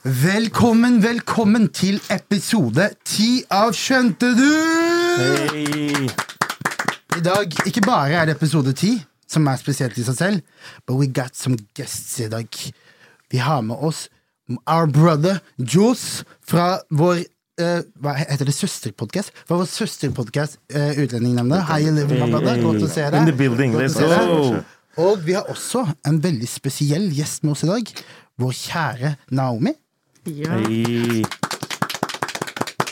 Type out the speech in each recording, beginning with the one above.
Velkommen, velkommen til episode ti av Skjønte du? I dag, ikke bare er det episode ti, som er spesielt i seg selv, but we got some guests i dag. Vi har med oss our brother Jules fra vår uh, hva heter det, søsterpodkast? Fra vår søsterpodkast uh, Utlendingnemnda. Hei, my brother. Godt å se deg. In the building, let's go. Og vi har også en veldig spesiell gjest med oss i dag. Vår kjære Naomi. Hei.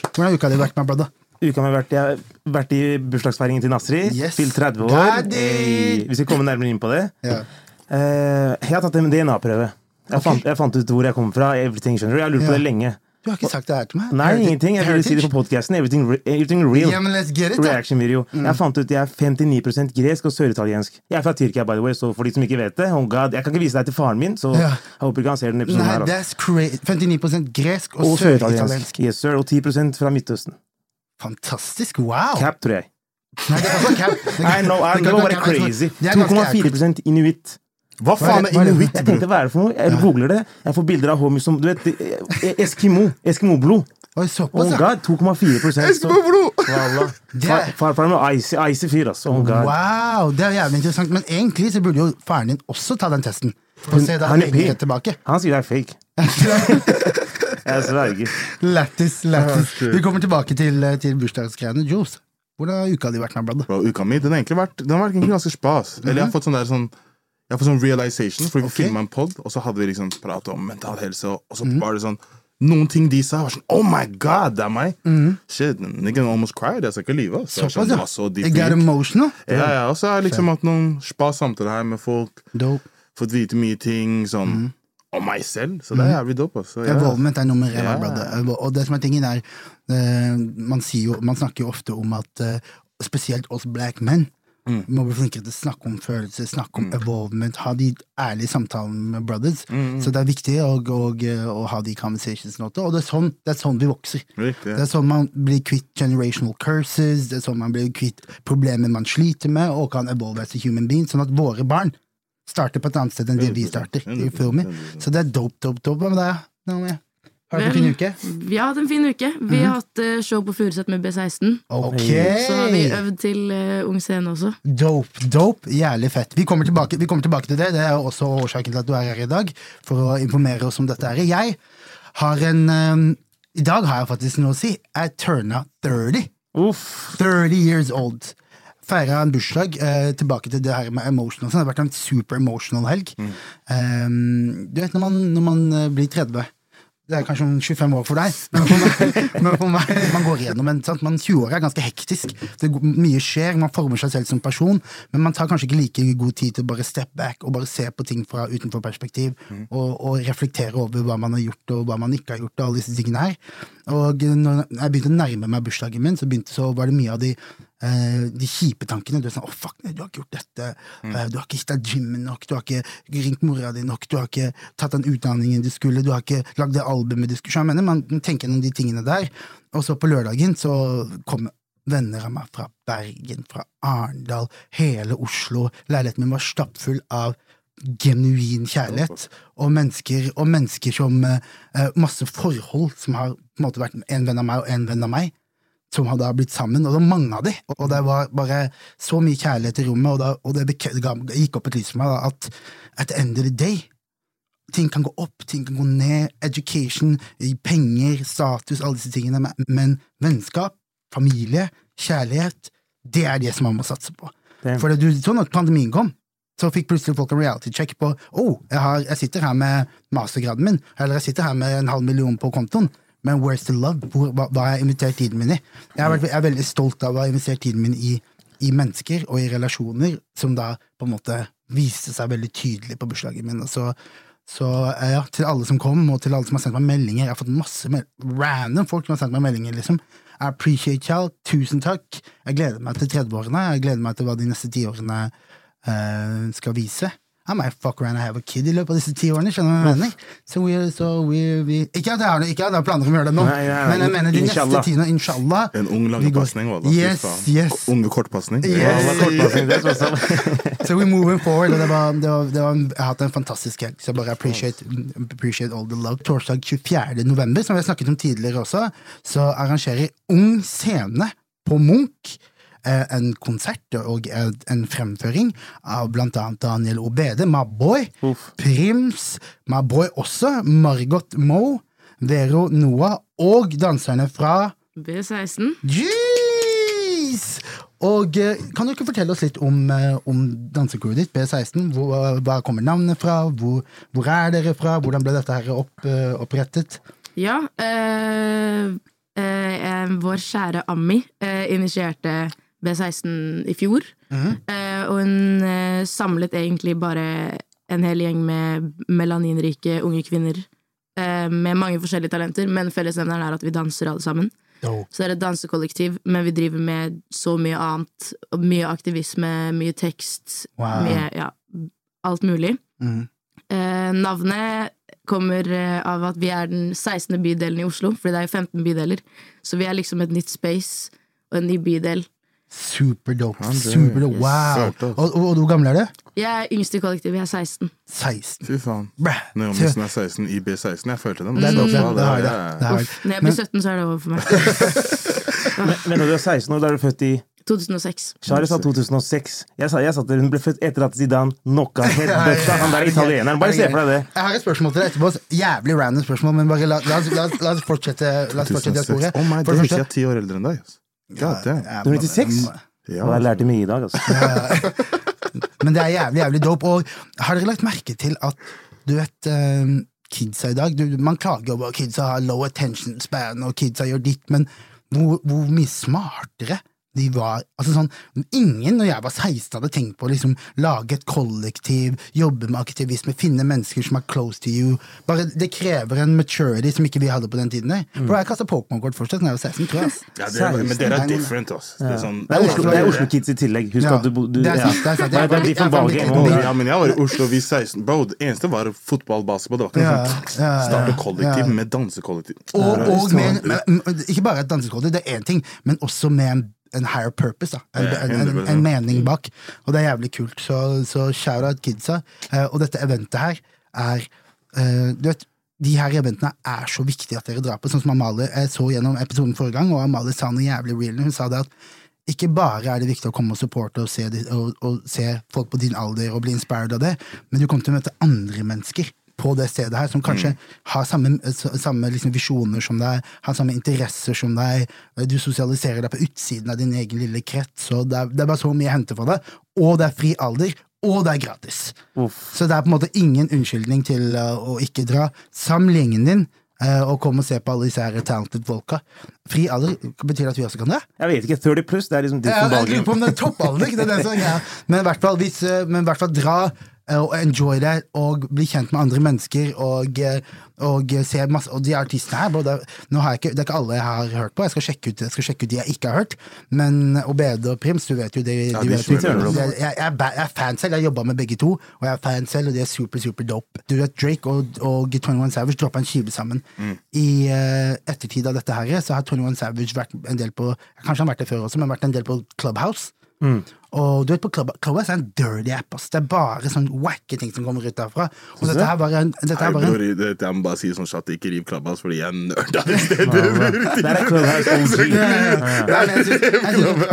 Hvordan har uka di vært, my brother? Uka har vært, jeg har vært i bursdagsfeiringen til Nasri. Yes. Fylt 30 år. Hey. Vi skal komme nærmere inn på det. Yeah. Uh, jeg har tatt en DNA-prøve. Jeg, fant, jeg fant ut hvor jeg kommer fra. Everything, skjønner du. Jeg har lurt på Ja. det lenge. Du har ikke sagt det her til meg? Nei, Heritage- ingenting. Jeg ville si det på podkasten. Everything, everything real. Yeah, let's get it. Reaction video. Jeg fant ut jeg er 59% gresk og søritaliensk. Jeg er fra Tyrkia, by the way, så for de som ikke vet det oh God, Jeg kan ikke vise deg til faren min, så Ja. jeg håper ikke han ser den episoden Nei, her. altså. that's crazy. 59% gresk og, Og søritaliensk. Yes, sir. Og 10 fra Midtøsten. Fantastisk. Wow! Cap, tror jeg. Nei, det ikke være cap. I know, I, være bare crazy. Det er ganske accurate. 2,4 inuitt. Hva faen er inuitt? Jeg tenkte hva er det for noe? Jeg googler det. Jeg får bilder av homies som Du vet, eh, Eskimo. Eskimo-blod. Oi, Oh såpass, ja. god, 2,4 Eskimo-blod! Farfaren var icy, icy fyr, altså. Oh god. Wow, det er jævlig interessant. Men egentlig så burde jo faren din også ta den testen. For å se da Han er tilbake. Han sier det er fake. Jeg sverger. Lættis, lættis. Vi kommer tilbake til, til bursdagsgreiene. Jules, hvordan har uka di vært? Bro, uka mi den har egentlig vært, den har vært ganske spas. Eller jeg har fått sånn der sånn Jeg fått sånn realization, for vi okay. filma en pod, og så hadde vi liksom pratet om mental helse, og, så så var det sånn Noen ting de sa, var sånn Oh my god, det er meg! Shit, nigga almost cried. Jeg skal ikke lyve. ass. Såpass, sånn, ja. så Jeg got emotional. Ja, ja, og så har jeg liksom hatt noen spa samtaler her med folk. Dope. Fått vite mye ting sånn om meg selv. Så det er jævlig dope. Altså. Så, ja. Evolvement er nummer én, Yeah. Og det som er tingen er eh, man, jo, man snakker jo ofte om at eh, spesielt oss black men Mm. må bli flinkere til å snakke om følelser, snakke om evolvement ha de ærlige samtalene med brothers. Mm, Så det er viktig å, å, å ha de conversations nå. Og det er, sånn, det er sånn vi vokser. Riktig. Det er sånn man blir kvitt generational curses, det er sånn man blir kvitt problemer man sliter med, og kan evolve as a human being, sånn at våre barn starter på et annet sted enn det vi starter. Så det er dope, dope, dope. Hva med deg? Har du hatt en fin uke? Vi har hatt en fin uke. Vi har hatt eh, show på Furuset med B16. Okay. Så har vi øvd til uh, Ung Scene også. Dope, dope. Jævlig fett. Vi kommer, tilbake, vi kommer tilbake til det. Det er også årsaken til at du er her i dag, for å informere oss om dette. her. Jeg har en um, I dag har jeg faktisk noe å si. Jeg turna 30. Uff. 30 years old. Feira en bursdag. Eh, tilbake til det her med emotional. sånn. Det har vært en super emotional helg. Um, du vet når man, når man eh, blir 30 det er kanskje om 25 år for deg, men for meg, men for meg man går igjennom en sant? Man 20 år er ganske hektisk. Det, mye skjer, man former seg selv som person, men man tar kanskje ikke like god tid til å bare step back og bare se på ting fra utenfor perspektiv, og, og reflektere over hva man har gjort og hva man ikke har gjort, og alle disse tingene her. Og når jeg begynte å nærme meg bursdagen min, så, begynte, så var det mye av de de kjipe tankene. Du er sånn 'Å, fuck, nei, du har ikke gjort dette'. Mm. du har ikke hitta gymmen nok. Du har ikke ringt mora di nok. Du har ikke tatt den utdanningen du skulle. Du har ikke lagd det albumet du skulle. Så jeg mener, Man tenker gjennom de tingene der. Og så på lørdagen så kom venner av meg fra Bergen, fra Arendal, hele Oslo. Leiligheten min var stappfull av genuin kjærlighet, og mennesker, og mennesker som eh, eh, Masse forhold som har på en måte vært en venn av meg og en venn av meg som hadde blitt sammen, og det var mange av de, og det var bare så mye kjærlighet i rommet, og, da, og det gikk opp et lys for meg da, at at the end of the day, ting kan gå opp, ting kan gå ned, education, penger, status, alle disse tingene, men- vennskap, familie, kjærlighet, det er det som man må satse på. Det- For du så når pandemien kom, så fikk plutselig folk en reality check på oh, jeg, har, jeg sitter her med mastergraden min, eller jeg sitter her med en halv million på kontoen, men where's the love? Hvor, hva, hva har jeg investert tiden min i? Jeg, har jeg er veldig stolt av å ha investert tiden min i, i mennesker og i relasjoner som da på en måte viste seg veldig tydelig på bursdagen min. Så, så eh, ja, til alle som kom, og til alle som har sendt meg meldinger. Jeg har fått masse random folk som har sendt meg meldinger, liksom. I appreciate y'all. Tusen takk. Jeg gleder meg til 30-årene. Jeg gleder meg til hva de neste tiårene uh, skal vise. I might fuck around and have a kid i løpet av disse ti årene. Skjønner du hva jeg mener? So we, so we, we, ikke at jeg har, ikke at jeg har planer om å gjøre det nå, Nei, nei, nei, men jeg mener de neste tiende, inshallah. En ung langpasning, òg, da. Yes, yes. Unge kortpasning. Yes. yes. So we're moving forward. Det var, det var, det var, jeg har hatt en fantastisk helg, så jeg bare appreciate, appreciate all the love. Torsdag 24. november, som vi har snakket om tidligere også, så arrangerer Ung Scene på Munch en konsert og eh, en fremføring av blant annet Daniel Obede, my boy, Uff. Prims, my boy også, Margot Moe, Vero Noah og danserne fra B16. Jeez! Og eh, kan du ikke fortelle oss litt om, eh, om dansecrewet ditt, B16? Hvor, eh, hva kommer navnet fra? Hvor, hvor er dere fra? Hvordan ble dette her opp, eh, opprettet? Ja, øh, øh, vår kjære Ammi øh, initierte B16 i fjor. eh, og hun eh, samlet egentlig bare en hel gjeng med melaninrike unge kvinner eh, med mange forskjellige talenter, men fellesnevneren er at vi danser alle sammen. Så det er et dansekollektiv, men vi driver med så mye annet. Mye aktivisme, mye tekst, Wow. mye ja, alt mulig. Mm. Eh, navnet kommer eh, av at vi er den 16. bydelen i Oslo, fordi det er jo 15 bydeler. Så vi er liksom et nytt space og en ny bydel. Super dope. Super dope. Wow. Og, og, og hvor gammel er du? Jeg er yngst i kollektivet, jeg er 16. 16. Fy faen. Bræ. Naomi er 16 i B16. Jeg følte den. Det er dope, Ja, det, det er- Det har. Uff, når jeg blir 17, så er det over for meg. Men når du er 16 år, da er du født i 2006. Shari sa 2006. Jeg sa, jeg sa at hun ble født etter at Zidane knocka headbutta han der italieneren. Bare se for deg det. Jeg har et spørsmål til deg etterpå. Jævlig random spørsmål, men bare la, la, la, la oss fortsette. La oss fortsette 2006. sporet. Oh my, For det husker jeg er ti år eldre enn deg. ass. God damn. Du er 96? Ja, jeg lærte mye i dag, altså. Men det er jævlig, jævlig dope. Og har dere lagt merke til at du vet eh, kidsa i dag du, Man klager over at kidsa har low attention span, og kidsa gjør ditt, men hvor, hvor mye smartere de var. Altså sånn, Ingen når jeg var 16 hadde tenkt på å liksom, lage et kollektiv, jobbe med aktivisme, finne mennesker som er close to you. Bare, Det krever en maturity som ikke vi hadde på den tiden. der. Bro, jeg kasta Pokémon-kort fortsatt da jeg var 16, tror jeg. Ja, det er, men dere er different, ass. Det er sånn, Det er Oslo, det er Oslo Kids i tillegg. Husk Ja, at du, du det er ja. sant, det er sant. Jeg, jeg, Jeg- jeg- jeg- ja, men jeg var i Oslo, vi 16 Bro, det eneste var fotball, basketball. Det var ikke Ja, noe sånt. ja, ja, Starte kollektiv med dansekollektiv. Og, og sånn- med, med, med, ikke bare et dansekollektiv, det er én ting, men også med en, en higher purpose. Da. En, en, en, en mening bak. Og det er jævlig kult. Så, så shout out kidsa. Eh, og dette eventet her er eh, Du vet, de her eventene er så viktige at dere drar på. Sånn som Amalie jeg så gjennom episoden forrige gang, og Amalie sa noe jævlig real. Hun sa det at ikke bare er det viktig å komme og supporte og se, og, og se folk på din alder og bli inspired av det, men du kommer til å møte andre mennesker på det stedet her, som kanskje har samme, samme liksom visjoner som deg, har samme interesser som deg. Du sosialiserer deg på utsiden av din egen lille krets, og det er, det er bare så mye å hente for deg. Og det er fri alder, og det er gratis. Uff. Så det er på en måte ingen unnskyldning til uh, å ikke dra. Saml gjengen din, uh, og kom og se på alle disse her talented folka. Fri alder betyr at vi også kan det? Jeg vet ikke. 30 pluss, det er liksom Ja, different jeg lurer på om det er toppalder, det er det som ja. Men i hvert fall, hvis, eh, men i hvert fall dra og enjoy det, og bli kjent med andre mennesker, og, eh, og se masse Og de artistene her, bro, det, er- ikke, det er ikke alle jeg har hørt på, jeg skal sjekke ut, jeg skal sjekke ut de jeg ikke har hørt, men Obede og Prims, du vet jo det. Ja, de vet jeg, jeg, jeg er fan selv, jeg jobba med begge to, og jeg er fan selv, og de er super, super dope. Du vet, Drake og, og 21 Savage droppa en skive sammen. I uh, ettertid av dette her, så har 21 Savage vært en del på Kanskje han har vært det før også, men vært en del på Clubhouse. Og du vet på Clubhouse er en dirty app. ass. Det er bare sånn wacke ting som kommer ut derfra. Og dette her bare en, dette her bror, en det, jeg må bare si sånn chat, ikke riv Clubhouse fordi jeg er nerd av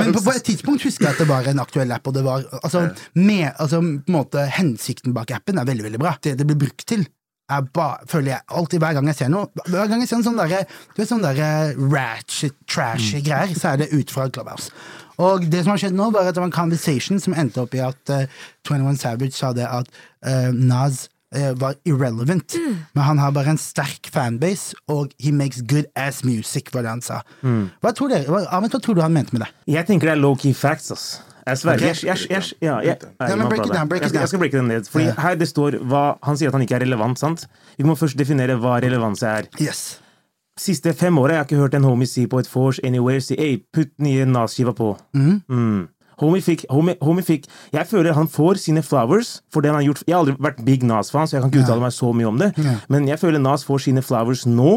men- på, på et tidspunkt husker jeg at det var en aktuell app. Og det var, altså, med, altså, på en måte, hensikten bak appen er veldig veldig bra. Det det blir brukt til, jeg ba, føler jeg alltid hver gang jeg ser noe Hver gang jeg ser en sånn derre sånn der ratchet, trashy greier, så er det ut fra Clubhouse. Og det som har skjedd nå, var at det var en conversation som endte opp i at uh, 21 Savage sa det at uh, Nas uh, var irrelevant, men han har bare en sterk fanbase, og he makes good ass music, var det han sa. Hva tror dere, hva, Ahmed, hva tror du han mente med det? Jeg tenker det er low-key facts, ass. Jeg sverger. Ok. Jeg, jeg, jeg, ja, jeg, Ja, break it down, break it skal, down. jeg skal breake det ned. Fordi her det står hva Han sier at han ikke er relevant, sant? Vi må først definere hva relevanse er. Yes. Siste fem åra jeg har ikke hørt en homie si på et vors anywhere si Ei, putt nye Nas-skiva på. Mm. Homie fikk, homie, homie fikk Jeg føler han får sine flowers for det han har gjort. Jeg har aldri vært big Nas-fan, så jeg kan ikke uttale meg så mye om det. Ja. Men jeg føler Nas får sine flowers nå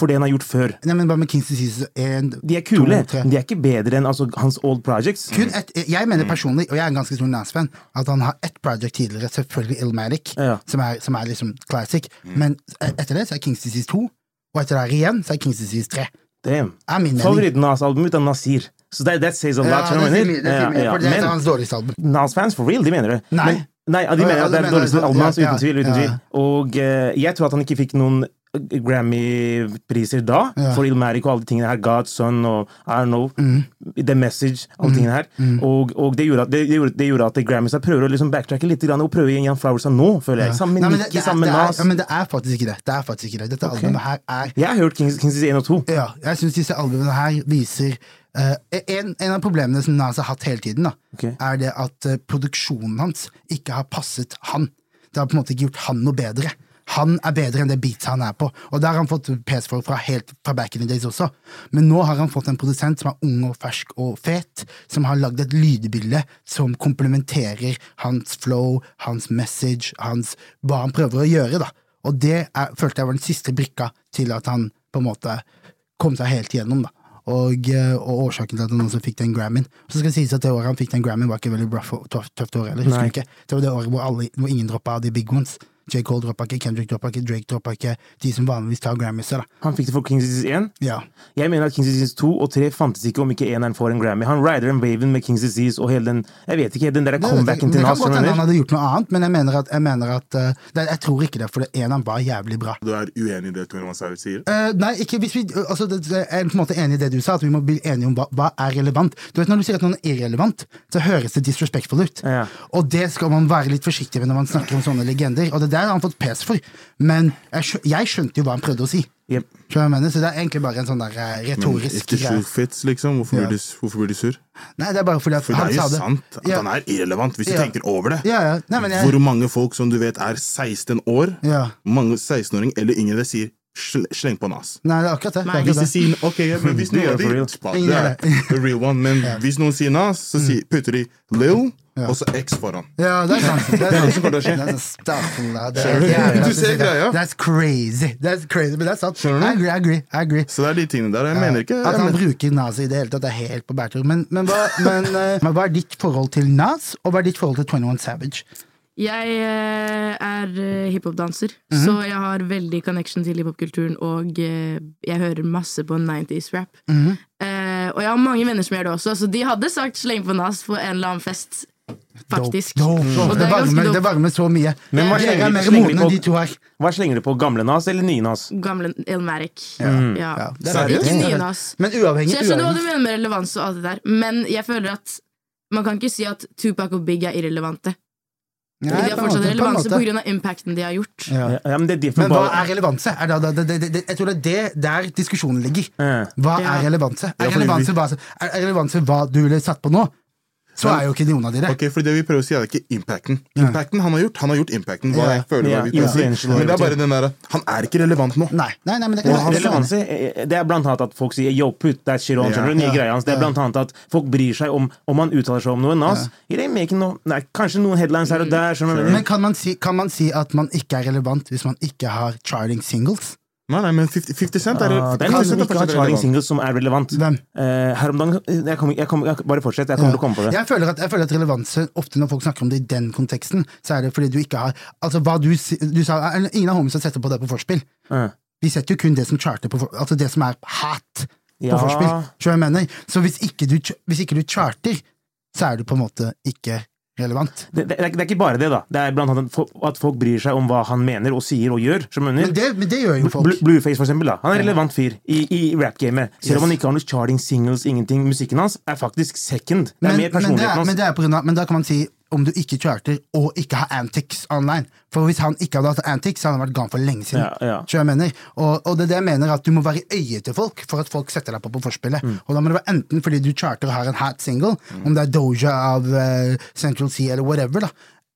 for det han har gjort før. Nei, men bare med Kings Disease en, De er kule, to, de er ikke bedre enn altså, hans old projects. Kun et, jeg mener personlig, og jeg er en ganske stor Nas-fan, at han har ett project tidligere, selvfølgelig Illmatic, Ja. som, er, som er liksom classic, men etter det så er Kings Disease 2, og etter der igjen så er Kings Disease 3. Damn. Favoritten mening. Favoritt-Nas-albumet er Nasir. Så that, that says a lot. Ja, det sier mye, det sier mye, Ja, for det er hans dårligste album. Nas-fans for real, de mener det. Nei. Men, nei, de mener at det er det dårligste albumet hans, uten tvil. uten tvil. Og eh, jeg tror at han ikke fikk noen Grammy-priser da, Ja. for Ilmatic og alle de tingene her. God, Son og I don't know, Mm. The Message, alle tingene her. Og, og det, gjorde at, det, gjorde, det gjorde at Grammys prøver å liksom backtracke litt grann, og prøve gi han flowers nå, føler jeg. Sammen med er- sammen med Nas. Ja, men det er faktisk ikke det. Det er faktisk ikke det. Dette albumet her er Jeg har hørt Kings, Kings 1 og 2. Ja, jeg syns disse albumene her viser Uh, en, en av problemene som Nas har hatt hele tiden, da, okay. er det at uh, produksjonen hans ikke har passet han. Det har på en måte ikke gjort han noe bedre. Han er bedre enn det beats han er på, og der har han fått pes for fra helt fra back in the days også. Men nå har han fått en produsent som er ung og fersk og fet, som har lagd et lydbilde som komplementerer hans flow, hans message, hans, hva han prøver å gjøre, da. Og det er, følte jeg var den siste brikka til at han på en måte kom seg helt igjennom, da. Og, eh, og årsaken til at han også fikk den Grammyen. Så skal det sies at det året han fikk den Grammyen, var ikke veldig rough tøft, tøft år heller. Husker du ikke? Det var det året hvor, alle, hvor ingen droppa av de big ones. J. Cole droppa ikke, Kendrick droppa ikke, Drake droppa ikke. De som vanligvis tar Grammyser, da. Han fikk det for Kings Disease 1. Ja. Jeg mener at Kings Disease 2 og 3 fantes ikke om ikke eneren får en Grammy. Han rider en waven med Kings Disease og hele den Jeg vet ikke, den der comebacken til comebacken det kan Nas. godt hende han hadde gjort noe annet, men jeg mener at, jeg, mener at uh, det, jeg tror ikke det, for det eneren var jævlig bra. Du er uenig i det 21 Savage sier? Uh, nei, ikke hvis vi altså, det, det, Jeg er på en måte enig i det du sa, at vi må bli enige om hva, hva er relevant. Du vet, Når du sier at noen er irrelevant, så høres det disrespectful ut. Ja. Og det skal man være litt forsiktig med når man snakker om sånne legender. Og det der har han fått pes for. Men jeg, jeg skjønte jo hva han prøvde å si. Yep. Mener? Så det er egentlig bare en sånn der eh, retorisk greie. fits, liksom, hvorfor, Ja. blir, de, hvorfor blir de, sur? Nei, det er bare fordi at For det han er jo det. sant at Ja. han er irrelevant, hvis du Ja. tenker over det. Ja, ja. Nei, men jeg, Hvor mange folk som du vet er 16 år, ja. mange 16-åring eller yngre, sier sleng på Nas. Nei, det er akkurat det. det, er Hvis de sier ok, ja, men hvis noen de Det er the real one, men hvis noen sier Nas, så sier, putter de Lil og så X foran. Ja, det er sant. Det er det som kommer til å skje. Det er så staffel, det er Skjønner du? ser greia. That's crazy. That's crazy, Men det er sant. I agree, I agree. I agree. Så det er de tingene der. Jeg mener ikke At han bruker Nas i det hele tatt, er helt på bærtur. Men, men, hva, men, eh, men hva er ditt forhold til Nas, og hva er ditt forhold til 21 Savage? Jeg eh, er eh, hiphop-danser, Mhm. så jeg har veldig connection til hiphop-kulturen, og jeg hører masse på 90s-rap. Mhm. Eh, og jeg har mange venner som gjør det også, så de hadde sagt 'sleng på Nas' på en eller annen fest. Faktisk. Dope, dope. Og Det, er varmer, det varmer så mye. Men hva slenger, er mer slenger de to her. hva slenger du på? Gamle Nas eller nye Nas? Gamle Elmatic. Ja. Ja. Ja, er Seriøst? Ikke nye Nas. Men Så uavhengig, jeg skjønner hva du mener med relevans og alt det der, men jeg føler at man kan ikke si at Tupac og Big er irrelevante. Nei, de har fortsatt måte, på relevanse grunn av impacten de har gjort. Ja. Ja, ja, men det er Men hva er relevanse? Er det, det, det, det, jeg tror det er det der diskusjonen ligger. Hva Ja. er relevanse? Er relevanse, hva, er relevanse hva du ville satt på nå? Så er jo ikke noen av dere. Ok, for det vi prøver å si er ikke impacten. Impacten han har gjort, han har gjort impacten. Hva jeg føler hva vi prøver å si. Men det er bare den der Han er ikke relevant nå. Nei, nei, nei men det kan relevanse, eh, det er blant annet at folk sier 'yo, put that shit on'. Yeah. Nye greia hans. Det er blant annet at folk bryr seg om om han uttaler seg om noe. Nas, no, nei, kanskje noen headlines her og der. Men kan man, si, kan man si at man ikke er relevant hvis man ikke har charting singles? Nei, nei, men 50, 50 Cent er Ah, det er 50 noen Cent som er ikke har charting relevant. singles som er relevant. Hvem? Uh, her om dagen jeg kommer, jeg kommer, jeg, Bare fortsett, jeg kommer til å komme på det. Jeg føler, at, jeg føler at relevanse, ofte når folk snakker om det i den konteksten, så er det fordi du ikke har Altså, hva du, du sa Ingen av homies har setter på det på forspill. Uh. Vi setter jo kun det som charter på Altså det som er hat på Ja. Så hvis ikke, du, hvis ikke du charter, så er du på en måte ikke relevant. Det, det, er, det er ikke bare det, da. Det er blant annet at folk bryr seg om hva han mener og sier og gjør. Som Men det, men det gjør jo folk. Blu- Blueface, for eksempel. da. Han er en relevant fyr i, i rap-gamet. Selv om han ikke har noen charting singles, ingenting. Musikken hans er faktisk second. Det er Men, mer personligheten er, hans. men, men da kan man si om du ikke charter og ikke har antics online. For hvis han ikke hadde hatt antics, så hadde han vært gone for lenge siden. Ja, ja. Jeg mener? Og, og det er det jeg mener, at du må være i øyet til folk for at folk setter deg på på forspillet. Mm. Og da må det være enten fordi du charter og har en hat single, om det er Doja av uh, Central Sea eller whatever, da.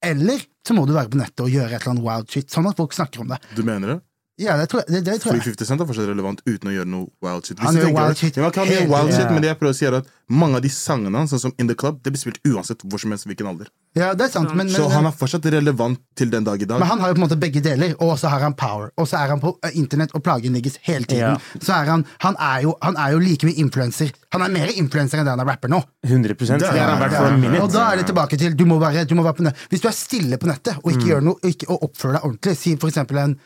Eller så må du være på nettet og gjøre et eller annet wild shit, sånn at folk snakker om det. Du mener det? Ja, det tror jeg. Det, det tror Fordi 50 Cent er fortsatt relevant uten å gjøre noe wild shit. Hvis Han gjør wild shit Ja, man wild shit, shit, men det jeg prøver å si er at mange av de sangene hans, sånn som In The Club, det blir spilt uansett hvor som helst hvilken alder. Ja, det er sant, men, men, Så han er fortsatt relevant til den dag i dag. men han har jo på en måte begge deler, og så har han power. Og så er han på eh, internett og plager niggis hele tiden. Ja. Så er han, han, er jo, han er jo like mye influenser. Han er mer influenser enn det han er rapper nå. 100 Det har han vært for Ja. en minute. Og da er det tilbake til du må være, du må være på nett. Hvis du er stille på nettet og Mm. ikke gjør noe og, ikke, og oppfører deg ordentlig, si for eksempel en,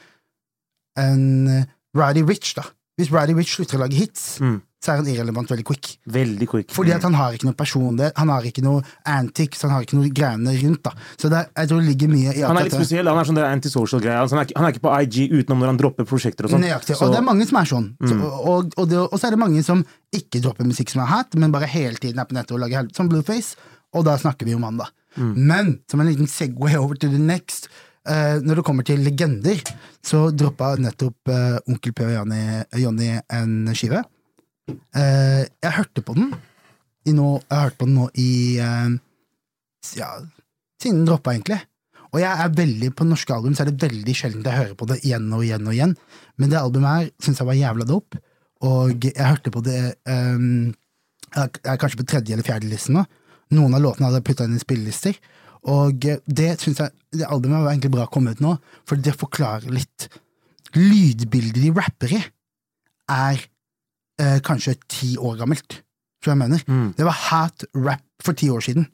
en eh, Roddy Rich, da. Hvis Bradley Rich slutter å lage hits, Mm. så er han irrelevant veldig quick. Veldig quick. Fordi at han har ikke noe personlighet, han har ikke noe antics, han har ikke noe greiene rundt. da Så det, jeg tror det ligger mye i Han er litt spesiell. Han er sånn antisocial greie. Altså, han, han er ikke på IG utenom når han dropper prosjekter og sånn. Nøyaktig. Så- Og det er mange som er sånn. Så, Mm. og, og, det, og så er det mange som ikke dropper musikk som er hat, men bare hele tiden er på nettet og lager helvete, som Blueface. Og da snakker vi om han, da. Mm. Men som en liten Segway over til the next eh, Når det kommer til legender, så droppa nettopp uh, Onkel P og Johnny en skive. Uh, jeg hørte på den i nå, Jeg har hørt på den nå i Ja, siden den droppa, egentlig. Og jeg er veldig, på norske album så er det veldig sjelden jeg hører på det igjen og igjen og igjen. Men det albumet her syns jeg var jævla dope, og jeg hørte på det um, Jeg er kanskje på tredje eller fjerde listen nå. Noen av låtene hadde jeg putta inn i spillelister. Og det synes jeg Det albumet var egentlig bra å komme ut nå, for det forklarer litt. Lydbildet de rapper i, er eh, kanskje ti år gammelt. Tror jeg mener. Mm. Det var hat rap for ti år siden.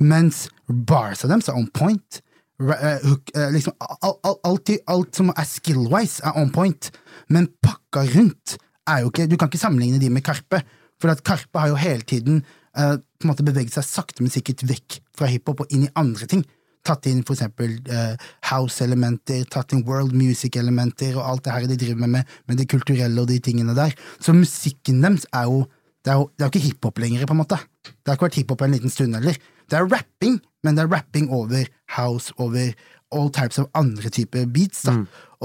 Mens bars av dem er on point. Eh, hook, eh, liksom, alt, alt, alt som er skill-wise, er on point. Men pakka rundt er jo ikke Du kan ikke sammenligne de med Karpe. For at Karpe har jo hele tiden eh, på en måte beveget seg sakte, men sikkert vekk fra hiphop og inn i andre ting. Tatt inn for eksempel uh, house-elementer, tatt inn world music-elementer og alt det her de driver med, med, med det kulturelle og de tingene der. Så musikken deres er jo det er jo, det er jo ikke hiphop lenger, på en måte. Det har ikke vært hiphop en liten stund heller. Det er rapping, men det er rapping over house, over all types of andre typer beats. da.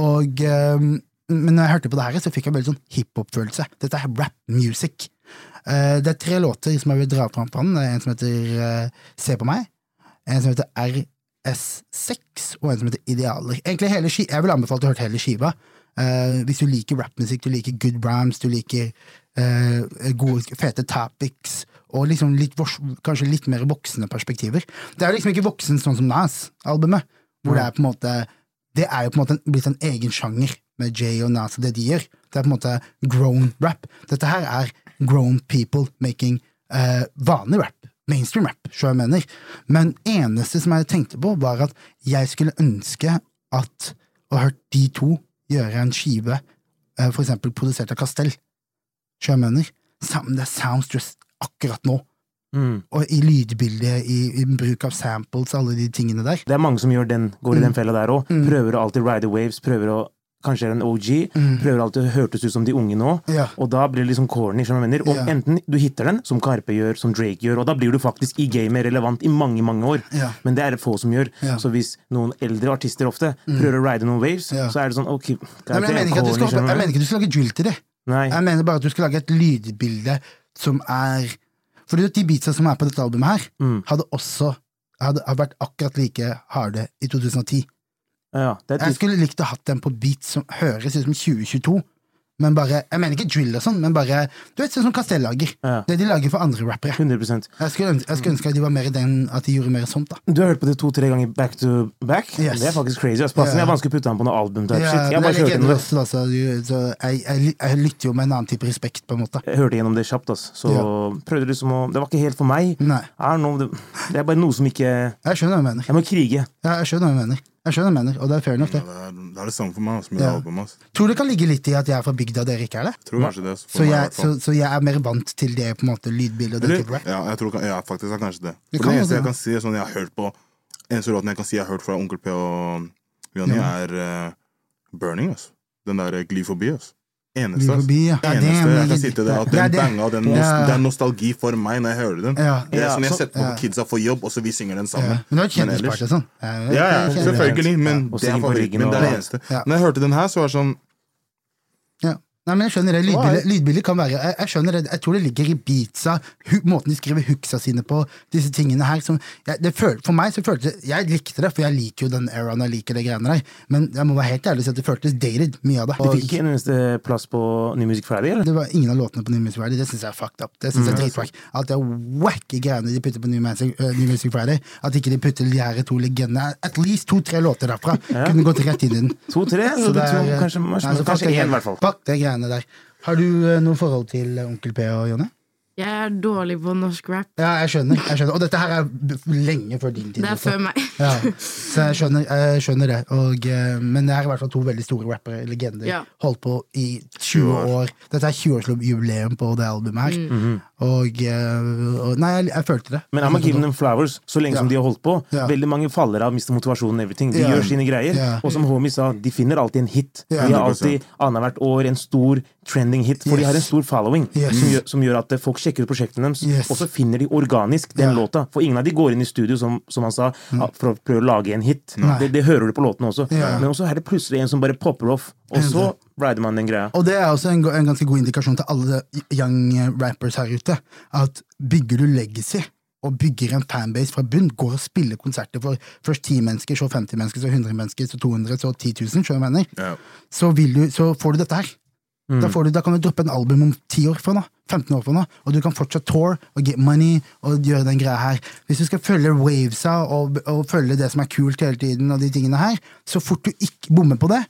Og, Um, men når jeg hørte på det her, så fikk jeg veldig sånn hiphop-følelse. Dette er rap music. Eh, det er tre låter som jeg vil dra fram på. Er en som heter eh, Se på meg, en som heter RS6, og en som heter Idealer. Egentlig hele skiva, Jeg vil anbefale at du hørte hele skiva. Eh, hvis du liker rappmusikk, du liker good rams, du liker gode, fete topics, og liksom litt, kanskje litt mer voksne perspektiver. Det er liksom ikke voksen sånn som Nas-albumet, hvor det er på en måte Det er jo på en måte blitt en egen sjanger med Jay og Nas og det de gjør. Det er på en måte grown rap. Dette her er grown people making eh, vanlig rap. Mainstream rap, så jeg mener. Men eneste som jeg tenkte på, var at jeg skulle ønske at å hørt de to gjøre en skive, eh, for eksempel produsert av Castell. Så jeg mener. Sammen, det sounds just akkurat nå. Mm. Og i lydbildet, i, i bruk av samples, alle de tingene der. Det er mange som gjør den, går i den fella der òg. Mm. Prøver å alltid ride the waves, prøver å Kanskje er en OG. Prøver alltid å hørtes ut som de unge nå. Mm. Ja. Og da blir det liksom corny. skjønner jeg mener? Og Ja. enten du hitter den, som Karpe gjør, som Drake gjør, og da blir du faktisk i gamet relevant i mange mange år. Ja. Men det er det få som gjør. Så hvis noen eldre artister ofte prøver å ride noen waves, så er det sånn ok Nei, men jeg, mener corny, skal, jeg mener ikke at du skal lage drill til det. Nei. Jeg mener bare at du skal lage et lydbilde som er Fordi de beatsa som er på dette albumet her, Mm. hadde også hadde, hadde vært akkurat like harde i 2010. Ja, det Jeg skulle likt å hatt den på beat som høres ut som 2022. Men bare, Jeg mener ikke drill og sånn, men bare Du vet sånn som Castell lager. Ja. Det de lager for andre rappere. 100 Jeg skulle, jeg skulle ønske at de var mer i den At de gjorde mer sånt, da. Du har hørt på det to-tre ganger back to back? Yes. Det er faktisk crazy. Altså, Ja. er vanskelig å putte den på noe album. Ja, shit. Jeg bare jeg også, altså, så jeg, jeg, jeg lytter jo med en annen type respekt, på en måte. Jeg hørte gjennom det kjapt, altså. så Ja. prøvde liksom å Det var ikke helt for meg. Nei. Know, det, det er bare noe som ikke Jeg skjønner hva du mener. Jeg må krige. Ja, jeg skjønner hva du mener. Jeg skjønner hva du mener, og det er fair enough, Ja, det. det, er, det er det samme for meg som jeg Ja. det albumet. Altså. Tror det kan ligge litt i at jeg er fra bygda og dere ikke er det? Tror kanskje det. Så, Så jeg, så, så jeg er mer vant til det på en måte lydbildet og det type rap? ja, jeg tror ja, faktisk er kanskje det. Det For kan det eneste det. jeg kan si sånn jeg har hørt på Eneste låten jeg kan si jeg har hørt fra Onkel P og Jonny, Ja. er uh, Burning. Ass. Den der Glyfobi. forbi. Eneste. Forbi, ja. eneste Ja, det jeg kan si til der, at Ja, den det- banga, den Ja. det er nostalgi for meg når jeg hører den. Ja. Det er Ja, sånn jeg så- setter på ja. kidsa for jobb, og så vi synger den Ja. sammen. Men det var kjendisparty sånn. Ja, Ja, ja, selvfølgelig, men det er på favoritten min. Det er det eneste. Ja. Når jeg hørte den her, så var det sånn. Nei, men jeg skjønner det. Lydbildet, lydbildet kan være jeg, jeg skjønner det, jeg tror det ligger i beatsa, måten de skriver hooksa sine på, disse tingene her. Som, jeg, det føl, for meg så føltes det Jeg likte det, for jeg liker jo den eraen jeg liker de greiene der, men jeg må være helt ærlig og si at det føltes dated, mye av det. De det fikk ikke en eneste plass på New Music Friday, eller? det var ingen av låtene på New Music Friday. Det syns jeg er fucked up. Det synes jeg er dritwack. Alt det wacky greiene de putter på New Music, uh, New Music Friday. At ikke de putter de her to legendene At least to-tre låter derfra kunne gått rett inn i den. To-tre? Eh, Kanskje, én, i hvert fall. Greiene der. Har du eh, noe forhold til eh, Onkel P og Jonny? Jeg er dårlig på norsk rap. Ja, jeg skjønner, jeg skjønner. Og dette her er lenge før din tid. Det er før meg. Ja, så jeg skjønner, jeg skjønner det. Og, eh, men det er i hvert fall to veldig store rappere, legender. Ja. Holdt på i 20 år. Dette er 20-årsjubileum på det albumet her. Mm. Og, eh, og Nei, jeg, jeg følte det. Men I'm giving them flowers så lenge som de har holdt på. Ja. Veldig mange faller av, mister motivasjonen. Everything. De Ja. gjør sine greier. Ja. Og som Homie sa, de finner alltid en hit. Ja. De har alltid annethvert år en stor trending hit, for de har en stor following Yes. som, gjør, som gjør at folk sjekker ut prosjektene deres, Yes. og så finner de organisk den Ja. låta. For ingen av de går inn i studio, som, som han sa, ah, prøver prøve å lage en hit. Det, det hører du på låtene også. Ja. Men også er det plutselig en som bare popper off, og så rider man den greia. Og det er også en, en ganske god indikasjon til alle young rappers her ute. At bygger du legacy og bygger en fanbase fra bunn, går og spiller konserter for først 10 mennesker, så 50 mennesker, så 100 mennesker, så 200, så 10 000, skjønner du hva jeg mener? ja. så, vil du, så får du dette her. Da, får du, da kan du droppe en album om 10 år fra nå, 15 år fra nå, og du kan fortsatt tour og get money og gjøre den greia her. Hvis du skal følge wavesa og, og følge det som er kult hele tiden, og de tingene her, så fort du ikke bommer på det,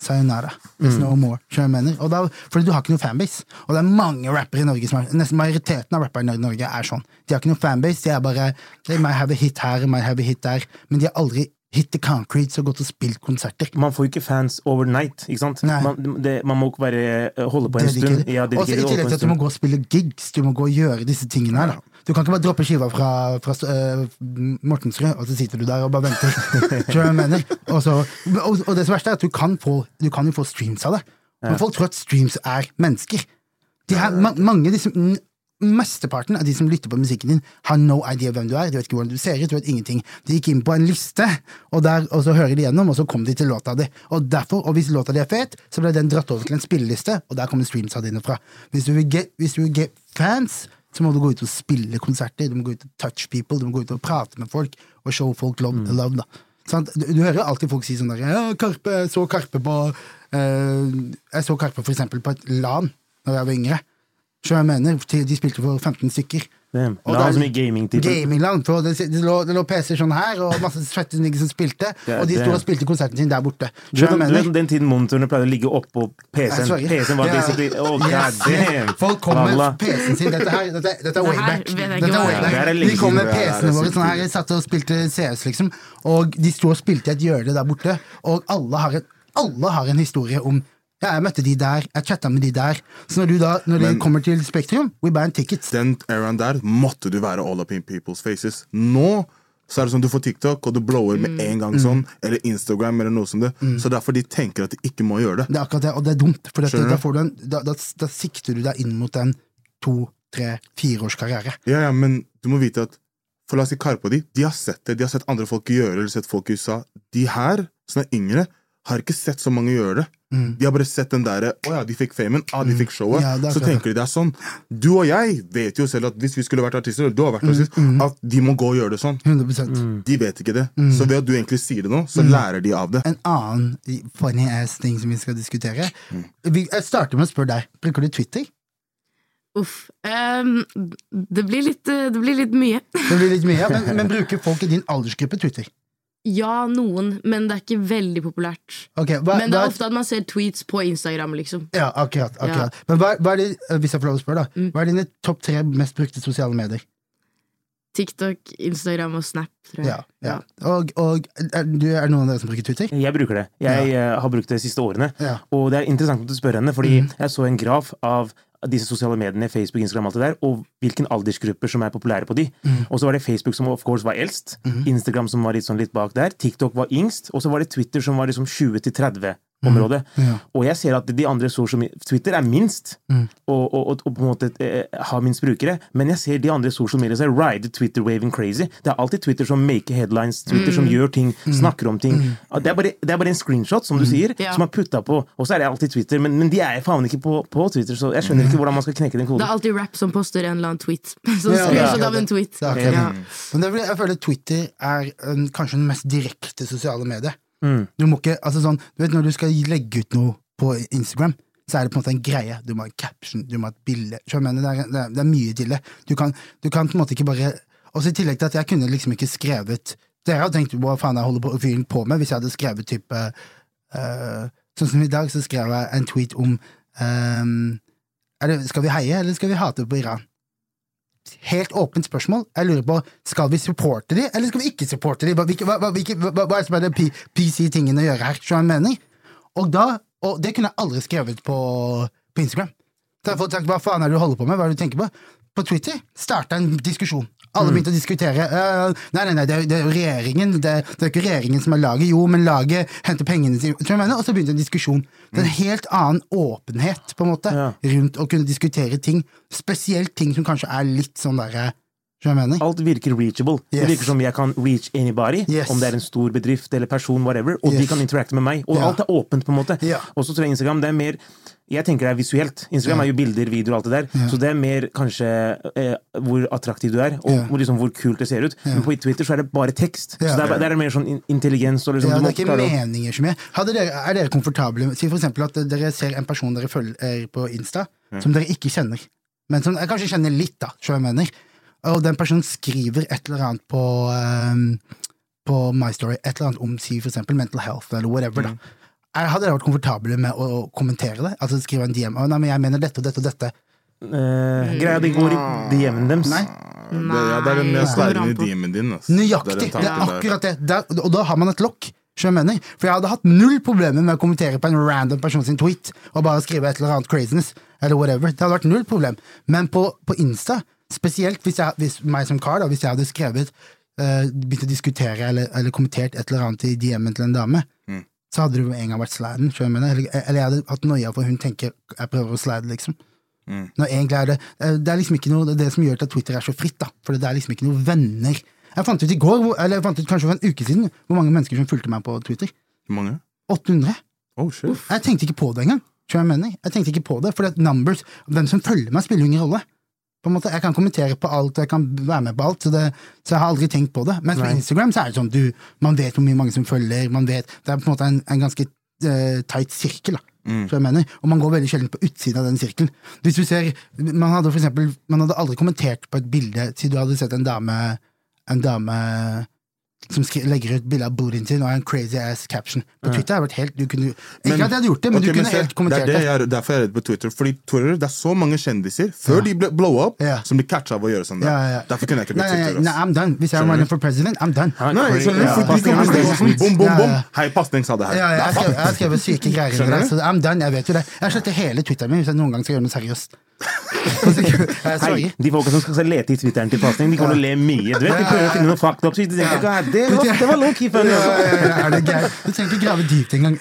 sayonara. There's no more. mener? Og da, fordi du har ikke noe fanbase. Og det er mange rappere i Norge som er Nesten majoriteten av rapperne i Norge er sånn. De har ikke noe fanbase. De er bare They might have a hit her, might have a hit der, men de har aldri hit the concrete så gått og spilt konserter. Man får jo ikke fans overnight, ikke sant? Man, det, man må ikke bare eh, holde på en stund. Ja, Og så I tillegg til at du må gå og spille gigs, du må gå og gjøre disse tingene her. da Du kan ikke bare droppe skiva fra, fra uh, Mortensrud, og så sitter du der og bare venter. Og, så, og, og det verste er at du kan få, du kan jo få streams av det. Men folk tror at streams er mennesker. De her, ma mange disse, Mesteparten av de som lytter på musikken din, har no idea hvem du er. De vet ikke hvordan du ser ut, de vet ingenting. De gikk inn på en liste, og, der, og så hører de gjennom, og så kom de til låta di. Og derfor, og hvis låta di er fet, så ble den dratt over til en spilleliste, og der kommer streamsa dine fra. Hvis du vil get, hvis du vil get fans, så må du gå ut og spille konserter, du må gå ut og touch people, du må gå ut og prate med folk, og show folk love. love da. Sånn, Du, du hører alltid folk si sånn der ja, Karpe, jeg så Karpe på uh, Jeg så Karpe for eksempel på et LAN da jeg var yngre. Skjønner jeg mener? De spilte for 15 stykker. Damn. Og det var så mye. Gamingland. for Det, det, lå, det lå PC-er sånn her, og masse svette nigger som spilte. yeah, og de sto og spilte konserten sin der borte. Du vet, den tiden monitorene pleide å ligge oppå PC-en? PC-en var yeah. basically Oh, Yes. damn! Folk kom med PC-en sin. Dette her dette, dette er wayback. way er er. Er De kom med PC-ene våre sånn her, satt og spilte CS, liksom. Og de sto og spilte i et hjørne der borte, og alle har, en, alle har en historie om ja, jeg møtte de der, jeg chatta med de der. Så når du da, når de kommer til Spektrum, we buy tickets. Den eraen der måtte du være all up in people's faces. Nå så er det sånn du får TikTok, og du blower med en gang sånn, eller Instagram, eller noe som det. Så derfor de tenker at de ikke må gjøre det. Det er akkurat det, og det er dumt. For dette, da, får du en, da, da, da sikter du deg inn mot en to, tre, fire års karriere. Ja, ja, men du må vite at For la oss si Karpe og de, de har sett det. De har sett andre folk gjøre eller sett folk i USA. De her, som er yngre, har ikke sett så mange gjøre det. De har bare sett den derre Å ja, de fikk famen. Ah, de fikk showet. Mm. Ja, så tenker de det er sånn. Du og jeg vet jo selv at hvis vi skulle vært artister, eller du har vært artist, Mm, at de må gå og gjøre det sånn. 100% De vet ikke det. Mm. Så ved at du egentlig sier det nå, så lærer de av det. En annen funny ass ting som vi skal diskutere. Mm. Vi, jeg starter med å spørre deg. Bruker du Twitter? Uff. Um, det, blir litt, eh, det blir litt mye. Det blir litt mye, men, men bruker folk i din aldersgruppe Twitter? Ja, noen, men det er ikke veldig populært. Okay, hva, Men det hva er ofte at man ser tweets på Instagram, liksom. Ja, akkurat. akkurat. Ja. Mm. eh, Men hva, hva er det, hvis jeg får lov å spørre, da, hva er dine topp tre mest brukte sosiale medier? TikTok, Instagram og Snap, tror jeg. Ja, ja. Og, og er, du, er det noen av dere som bruker Twitter? Jeg bruker det. Jeg ja. har brukt det de siste årene. Ja. Og det er interessant at du spør henne, fordi jeg så en graf av disse sosiale mediene, Facebook, Instagram, alt det der, og hvilken aldersgrupper som er populære på de. Og så var det Facebook som of course var eldst, Instagram som var litt, sånn litt bak der, TikTok var yngst, og så var det Twitter som var liksom 20 til 30 området. Ja. Og jeg ser at de andre social medier, Twitter er minst, og, og, og, og på en måte eh, har minst brukere, men jeg ser de andre social medier som rider Twitter waving crazy. Det er alltid Twitter som maker headlines, Twitter som gjør ting, snakker om ting. Det, er bare, det er bare en screenshot, som du sier, Ja. som er putta på, og så er det alltid Twitter, men, men de er faen ikke på, på Twitter, så jeg skjønner ikke hvordan man skal knekke den koden. Det er alltid rap som poster en eller annen tweet. Som Ja, av en tweet. Det Ja. Men jeg føler Twitter er en, kanskje den mest direkte sosiale mediet. Mm. Du må ikke, altså sånn, du vet Når du skal legge ut noe på Instagram, så er det på en måte en greie. Du må ha en caption, du må ha et bilde. Det, er, det, er, mye til det. Du kan, du kan på en måte ikke bare Også i tillegg til at jeg kunne liksom ikke skrevet Dere hadde tenkt hva faen jeg holder fyren på med hvis jeg hadde skrevet type uh, Sånn som i dag, så skrev jeg en tweet om um, det, Skal vi heie, eller skal vi hate på Iran? Helt åpent spørsmål. Jeg lurer på, Skal vi supporte de, eller skal vi ikke supporte de? Hva, hva, hva, hva, er det som er det PC-tingene å gjøre her? Så jeg mener? Og, da, og det kunne jeg aldri skrevet på, på Instagram. Så jeg har fått sagt, Hva faen er det du holder på med? Hva er det du tenker på? På Twitter starta en diskusjon. Alle begynte å diskutere. Uh, nei, nei, nei, det er, det er jo regjeringen. Det, er- det er ikke regjeringen som er laget. Jo, men laget henter pengene sine. Og så begynte en diskusjon. Det er en helt annen åpenhet på en måte Ja. rundt å kunne diskutere ting. Spesielt ting som kanskje er litt sånn derre Alt virker reachable. Yes. Det virker som jeg kan reach anybody, Yes. om det er en stor bedrift eller person, whatever, og de kan interacte med meg. Og Ja. alt er åpent, på en måte. Ja. Og så tror jeg Instagram det er mer Jeg tenker det er visuelt. Instagram Ja. er jo bilder, videoer og alt det der. Så det er mer kanskje eh, hvor attraktiv du er, og Ja. hvor, liksom, hvor kult det ser ut. Men på Twitter så er det bare tekst. Ja. Så det er, det er mer sånn intelligens og liksom Ja, det er ikke meninger så mye. Dere, er dere komfortable med Si for eksempel at dere ser en person dere følger på Insta, som dere ikke kjenner, men som jeg kanskje kjenner litt, da, så jeg mener, og den personen skriver et eller annet på um, på My Story, et eller annet om si for eksempel mental health, eller whatever, da. Jeg hadde dere vært komfortable med å, å kommentere det? Altså skrive en DM? Å, nei, men jeg mener dette og dette og dette. eh, Greia, det går i DM-en deres. Nei. Det, ja, det er den mest på. DM-en din. Altså. Nøyaktig! Det er det er akkurat det. Der, og da har man et lokk. jeg mener? For jeg hadde hatt null problemer med å kommentere på en random person sin tweet og bare skrive et eller annet craziness, eller whatever. Det hadde vært null problem. Men på, på Insta, spesielt hvis, jeg, hvis meg som kar, da, hvis jeg hadde skrevet uh, Begynt å diskutere eller, eller kommentert et eller annet i DM-en til en dame, så hadde det med en gang vært hva jeg? Eller, eller jeg hadde hatt noia for hun tenker jeg prøver å slide, liksom. Når egentlig er det eh, Det er liksom ikke noe Det er det som gjør at Twitter er så fritt, da. For det er liksom ikke noen venner. Jeg fant ut i går, eller jeg fant ut kanskje for en uke siden, hvor mange mennesker som fulgte meg på Twitter. Hvor mange? 800. Oh, shit. Jeg tenkte ikke på det engang. Jeg mener? Jeg tenkte ikke på det, for numbers, hvem som følger meg, spiller ingen rolle. Måte, Jeg kan kommentere på alt, og jeg kan være med på alt, så, det, så jeg har aldri tenkt på det. Men på Instagram så er det sånn, du, man vet hvor mye mange som følger, man vet, det er på en måte en, en ganske uh, tight sirkel. da. Mm. jeg mener, Og man går veldig sjelden på utsiden av den sirkelen. Hvis du ser, Man hadde for eksempel, man hadde aldri kommentert på et bilde siden du hadde sett en dame en dame som legger ut bilde av bootyen sin og en crazy ass caption. På Twitter har vært helt du kunne, Ikke at jeg hadde gjort det, men okay, du kunne se, helt kommentert det. Er det jeg, er- derfor er redd på Twitter. Fordi Twitter, det er så mange kjendiser før de ble blow up, Ja. som blir catcha av å gjøre sånn. Ja, ja, ja. Derfor kunne jeg ikke blitt Twitter. nei, nei. I'm done. Hvis jeg er running for president, I'm done. Nei. Ja. Bom, bom, bom. Ja, ja. Hei, pasning sa det her. Ja, ja, jeg, jeg har skrevet syke greier. Så I'm done, jeg vet jo det. Jeg sletter hele Twitteren min hvis jeg noen gang skal gjøre noe seriøst. Hei, de folka som skal lete i Twitteren til pasning, de kommer til å le mye. Du vet, De prøver å finne noe fucked up shit. De tenker, ja. det var, det var low-key funny. Ja, altså." ja, ja, er det gøy Du trenger ikke grave dypt engang.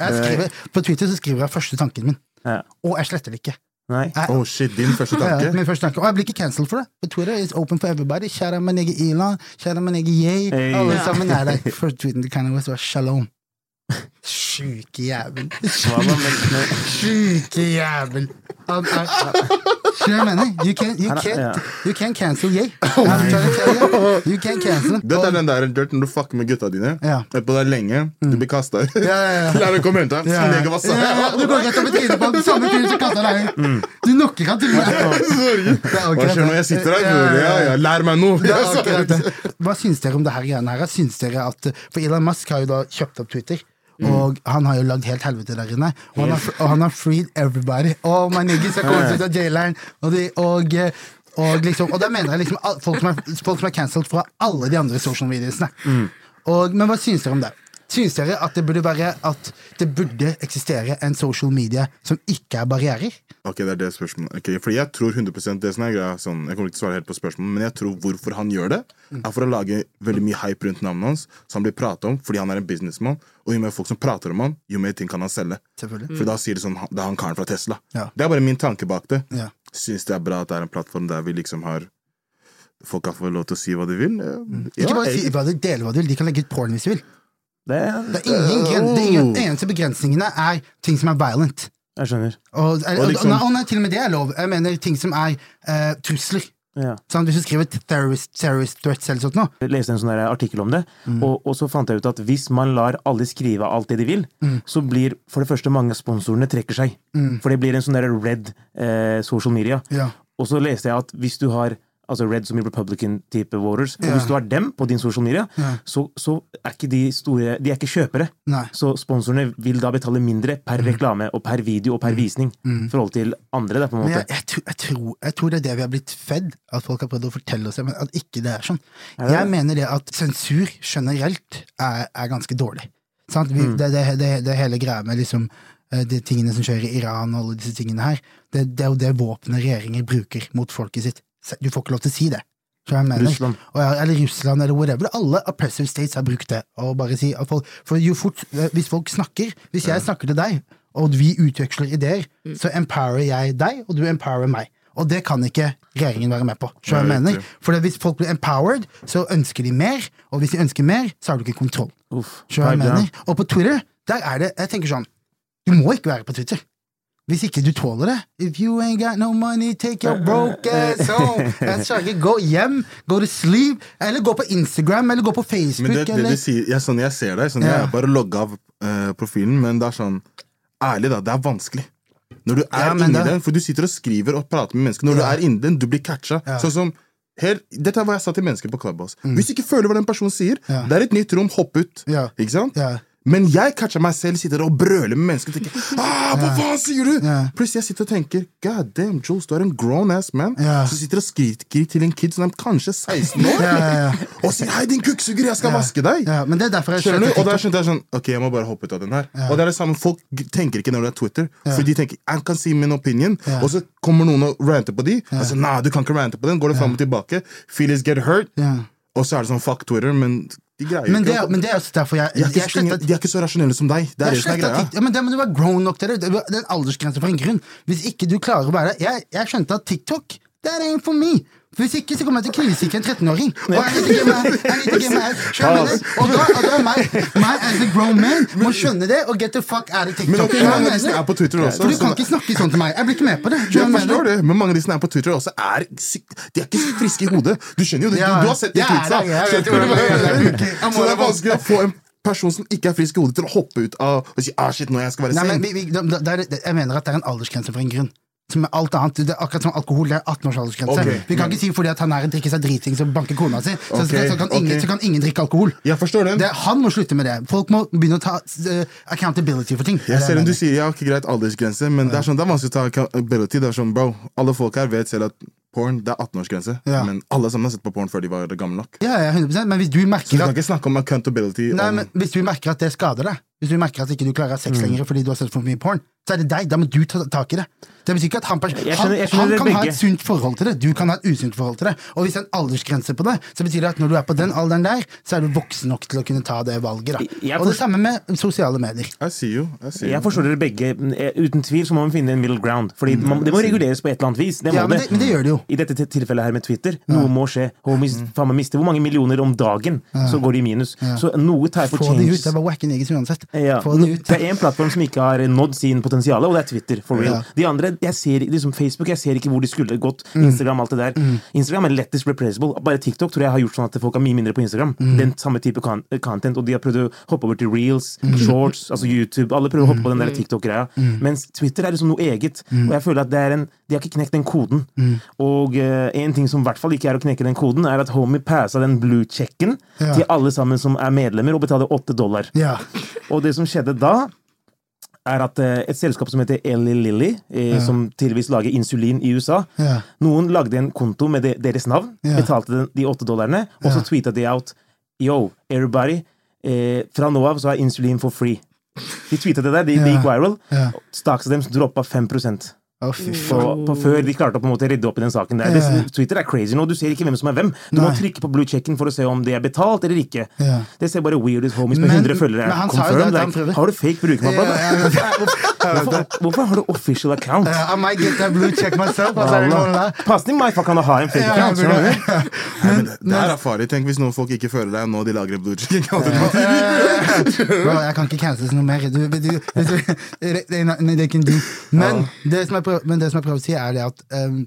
På Twitter så skriver jeg første tanken min, og jeg sletter det ikke. Nei. Jeg, Oh shit, din første tanke? min første tanke. Og jeg blir ikke cancelled for det. På Twitter is open for everybody. Kjære min egen Elon, kjære min egen Yay. Hey. Alle Ja. sammen er der. For tweeten til Kanye West var shalom. Sjuke jævel. Sjuke jævel. Han er- Du hva? You can't, you Han can't, you can't cancel Yay. Tell you. You can't cancel. Dette er den der dirt når du fucker med gutta dine. Ja. Etterpå det er lenge, du blir kasta ut. Ja, ja, ja. Lærer å komme ut av. Ja, ja. Nega, hva sa Ja, ja, Du går rett over trynet på den samme fyren som kasta deg ut. Du knocker han. Det er Hva skjer når jeg sitter her? Lær meg noe! Hva syns dere om det her greiene her? Syns dere at For Elon Musk har jo da kjøpt opp Twitter. Og han har jo lagd helt helvete der inne. Og han har, og han har freed everybody. Oh, my niggas jeg kommet ut av jaileren. Og, de, og, eh, Og, liksom, og da mener jeg liksom folk som er, folk som er cancelled fra alle de andre social mediasene. Og, men hva synes dere om det? Synes dere at det burde være at det burde eksistere en social media som ikke er barrierer? Ok, det er det spørsmålet. Okay, fordi jeg tror 100% det som er greia, sånn, Jeg kommer ikke til å svare helt på spørsmålet, men jeg tror hvorfor han gjør det, er for å lage veldig mye hype rundt navnet hans, så han blir pratet om fordi han er en businessmann. Og jo mer folk som prater om han, jo mer ting kan han selge. Selvfølgelig. For da sier det sånn Det er han karen fra Tesla. Ja. Det er bare min tanke bak det. Ja. Syns det er bra at det er en plattform der vi liksom har Folk kan få lov til å si hva de vil. Ja, Ikke bare si hva de deler hva de vil, de kan legge ut porn hvis de vil. Det, Det er ingen det er ingen, eneste begrensningene er ting som er violent. jeg skjønner. Og, er, Og liksom- og, og nei, til og med det er lov. Jeg mener ting som er uh, trusler. Ja. Sånn, hvis du skriver terrorist, terrorist threats eller sånt noe, Jeg leste en sånn artikkel om det, Mm. og, og så fant jeg ut at hvis man lar alle skrive alt det de vil, Mm. så blir for det første mange av sponsorene trekker seg. For det blir en sånn red eh, social media. Ja. Og så leste jeg at hvis du har altså red som i Republican-type voters, og hvis du har dem på din social media, så, så er ikke de store De er ikke kjøpere. Nei. Så sponsorene vil da betale mindre per reklame og per video og per visning i forhold til andre. Da, på en måte. jeg, jeg, tror, jeg, tror, jeg tror det er det vi har blitt fedd, at folk har prøvd å fortelle oss det, men at ikke det er sånn. Jeg mener det at sensur generelt er, er ganske dårlig. Sant? Vi, det, det, det, det hele greia med liksom eh, de tingene som skjer i Iran og alle disse tingene her, det, det er jo det våpenet regjeringer bruker mot folket sitt. Du får ikke lov til å si det. Jeg mener. Russland. Og eller Russland, eller whatever. Alle oppressive states har brukt det. Og bare si at folk, for jo fort, eh, Hvis folk snakker, hvis jeg snakker til deg, og vi utveksler ideer, så empowerer jeg deg, og du empowerer meg. Og det kan ikke regjeringen være med på. Så jeg Nei, mener, for Hvis folk blir empowered, så ønsker de mer, og hvis de ønsker mer, så har du ikke kontroll. Uff, jeg mener. Og på Twitter, der er det Jeg tenker sånn Du må ikke være på Twitter. Hvis ikke du tåler det. If you ain't got no money, take your broke ass home. Jeg sa ikke gå hjem, go to sleep, eller gå på Instagram, eller gå på Facebook, Men det, det, det sier, jeg, sånn, jeg ser deg, sånn, jeg bare logga av uh, profilen, men det er sånn Ærlig, da. Det er vanskelig. Når du er Ja, inni det- den, for du sitter og skriver og prater med mennesker. Når Ja. du er inni den, du blir catcha. Ja. Sånn som her, Dette er hva jeg sa til mennesker på Clubhouse. Hvis du ikke føler hva den personen sier, Mm. Ja. det er et nytt rom, hopp ut. Ja. Ikke sant? Ja. Men jeg catcher meg selv, sitter og brøler med mennesker og tenker ah, Hva faen sier du?! Yeah. Plutselig jeg sitter og tenker God damn, Jules, du er en grown ass man. yeah. Så sitter og skriker til en kid som er kanskje 16 år, yeah, og sier 'hei, din kukksuger, jeg skal vaske deg'. Men det er derfor jeg Skjønner du? Og da skjønte jeg sånn Ok, jeg må bare hoppe ut av den her. Og det er det samme, Folk tenker ikke når det er Twitter. For de tenker jeg kan si min opinion, og så kommer noen og ranter på de. Altså, nei, du kan ikke rante på den. Går det fram og tilbake. Feelings get hurt. Og så er det sånn fuck Twitter, men de greier Men det, ikke. er- men det er også derfor jeg, de, er jeg så- de er ikke så rasjonelle som deg. Det er det som er greia. Ja, men det må du være grown nok til det. Det er en aldersgrense for en grunn. Hvis ikke du klarer å være det Jeg, jeg skjønte at TikTok, that ain't for me. For Hvis ikke så kommer jeg til å knivstikke en 13-åring. Og jeg er to get my- I need to skjønner du? Og da, og da meg, meg as a grown man må skjønne det og get the fuck out of TikTok. Men ok, du mange av de som er på Twitter også. For du kan ikke snakke sånn til meg. Jeg blir ikke med på det. Jeg jeg forstår det, men mange av de som er på Twitter også, er De er ikke friske i hodet. Du skjønner jo det. Du, du har sett de tweetsa. jeg jeg jeg Så det er vanskelig å få en person som ikke er frisk i hodet, til å hoppe ut av og si ah, shit, nå jeg skal være sen. jeg mener at det er en aldersgrense for en grunn. Som alt annet, det er Akkurat som alkohol, det er 18 års aldersgrense. Vi kan ikke si fordi at han er en drikker seg dritings og banker kona si, så, okay. så, kan ingen, okay. så kan ingen drikke alkohol. Jeg forstår den. Det, han må slutte med det. Folk må begynne å ta uh, accountability for ting. Er ser om du sier ja, ikke greit aldersgrense, men det er sånn, det er vanskelig å ta accountability. Det er sånn, bro, Alle folk her vet selv at porn det er 18-årsgrense, Ja. men alle sammen har sett på porn før de var gamle nok. Ja, ja, 100% Men hvis du Så vi kan at ikke snakke om accountability. Nei, om, men hvis du merker at det skader deg, hvis du merker at ikke du klarer å ha Mm. sex lenger fordi du har sett for mye porn, så er det deg. Da må du ta tak i det. Det betyr ikke at han, pers- Jeg skjønner- jeg skjønner han han kan ha et sunt forhold til det, du kan ha et usunt forhold til det. Og hvis det er en aldersgrense på det, så betyr det at når du er på den alderen der, så er du voksen nok til å kunne ta det valget. Da. Og det samme med sosiale medier. I see you. I see Jeg forstår dere begge. Eh, Uten tvil så må man finne en middle ground. Fordi man, Det må reguleres på et eller annet vis. Det må Ja, men det, men det gjør det jo. I dette tilfellet her med Twitter. Noe må skje. Homies faen meg mister hvor mange millioner om dagen, så går de i minus. Så noe tar for Få change. ut. Det er bare wacke niggas uansett. Ja. Få det er én plattform som ikke har nådd sin potensial, og det er Twitter. for real. De andre, jeg ser liksom Facebook, jeg ser ikke hvor de skulle gått. Mm. Instagram, alt det der. Instagram er lettest replaceable. Bare TikTok tror jeg har gjort sånn at folk er mye mindre på Instagram. Mm. Den samme type content, og de har prøvd å hoppe over til reels, Mm. shorts, altså YouTube. Alle prøver å hoppe på den der TikTok-greia. Mens Twitter er liksom noe eget. Mm. Og jeg føler at det er en, de har ikke knekt den koden. Og eh, en ting som i hvert fall ikke er å knekke den koden, er at Homie passa den blue-checken Ja. til alle sammen som er medlemmer, og betaler åtte dollar. Ja. Og det som skjedde da, er at uh, et selskap som heter Eli Lilly, eh, som tydeligvis lager insulin i USA Ja. Noen lagde en konto med de, deres navn, Ja. betalte de åtte dollarene, og så Ja. tweeta de out Yo, everybody, eh, fra nå av så er insulin for free. De tweeta det der, de, de gikk viral. Ja. Staks av dem droppa 5 Fy på, på før de klarte å på en måte rydde opp i den saken der. Yeah. Twitter er crazy nå, du ser ikke hvem som er hvem. Du må trykke på blue checken for å se om det er betalt eller ikke. Yeah. Det ser bare weird ut. Homies med 100 følgere men er han Like, har du fake brukermappe? Yeah. Hvorfor, hvorfor har du official account? Uh, I might get that blue check myself. Altså, er? Pasning meg for kan ha en fake account. du? Nei, men det er farlig. Tenk hvis noen folk ikke føler deg nå de lager en blodcheck. Bro, jeg kan ikke cancels noe mer. Du, du, du, det kan du. Men, det som jeg prøver, men det som jeg prøver å si, er det at um,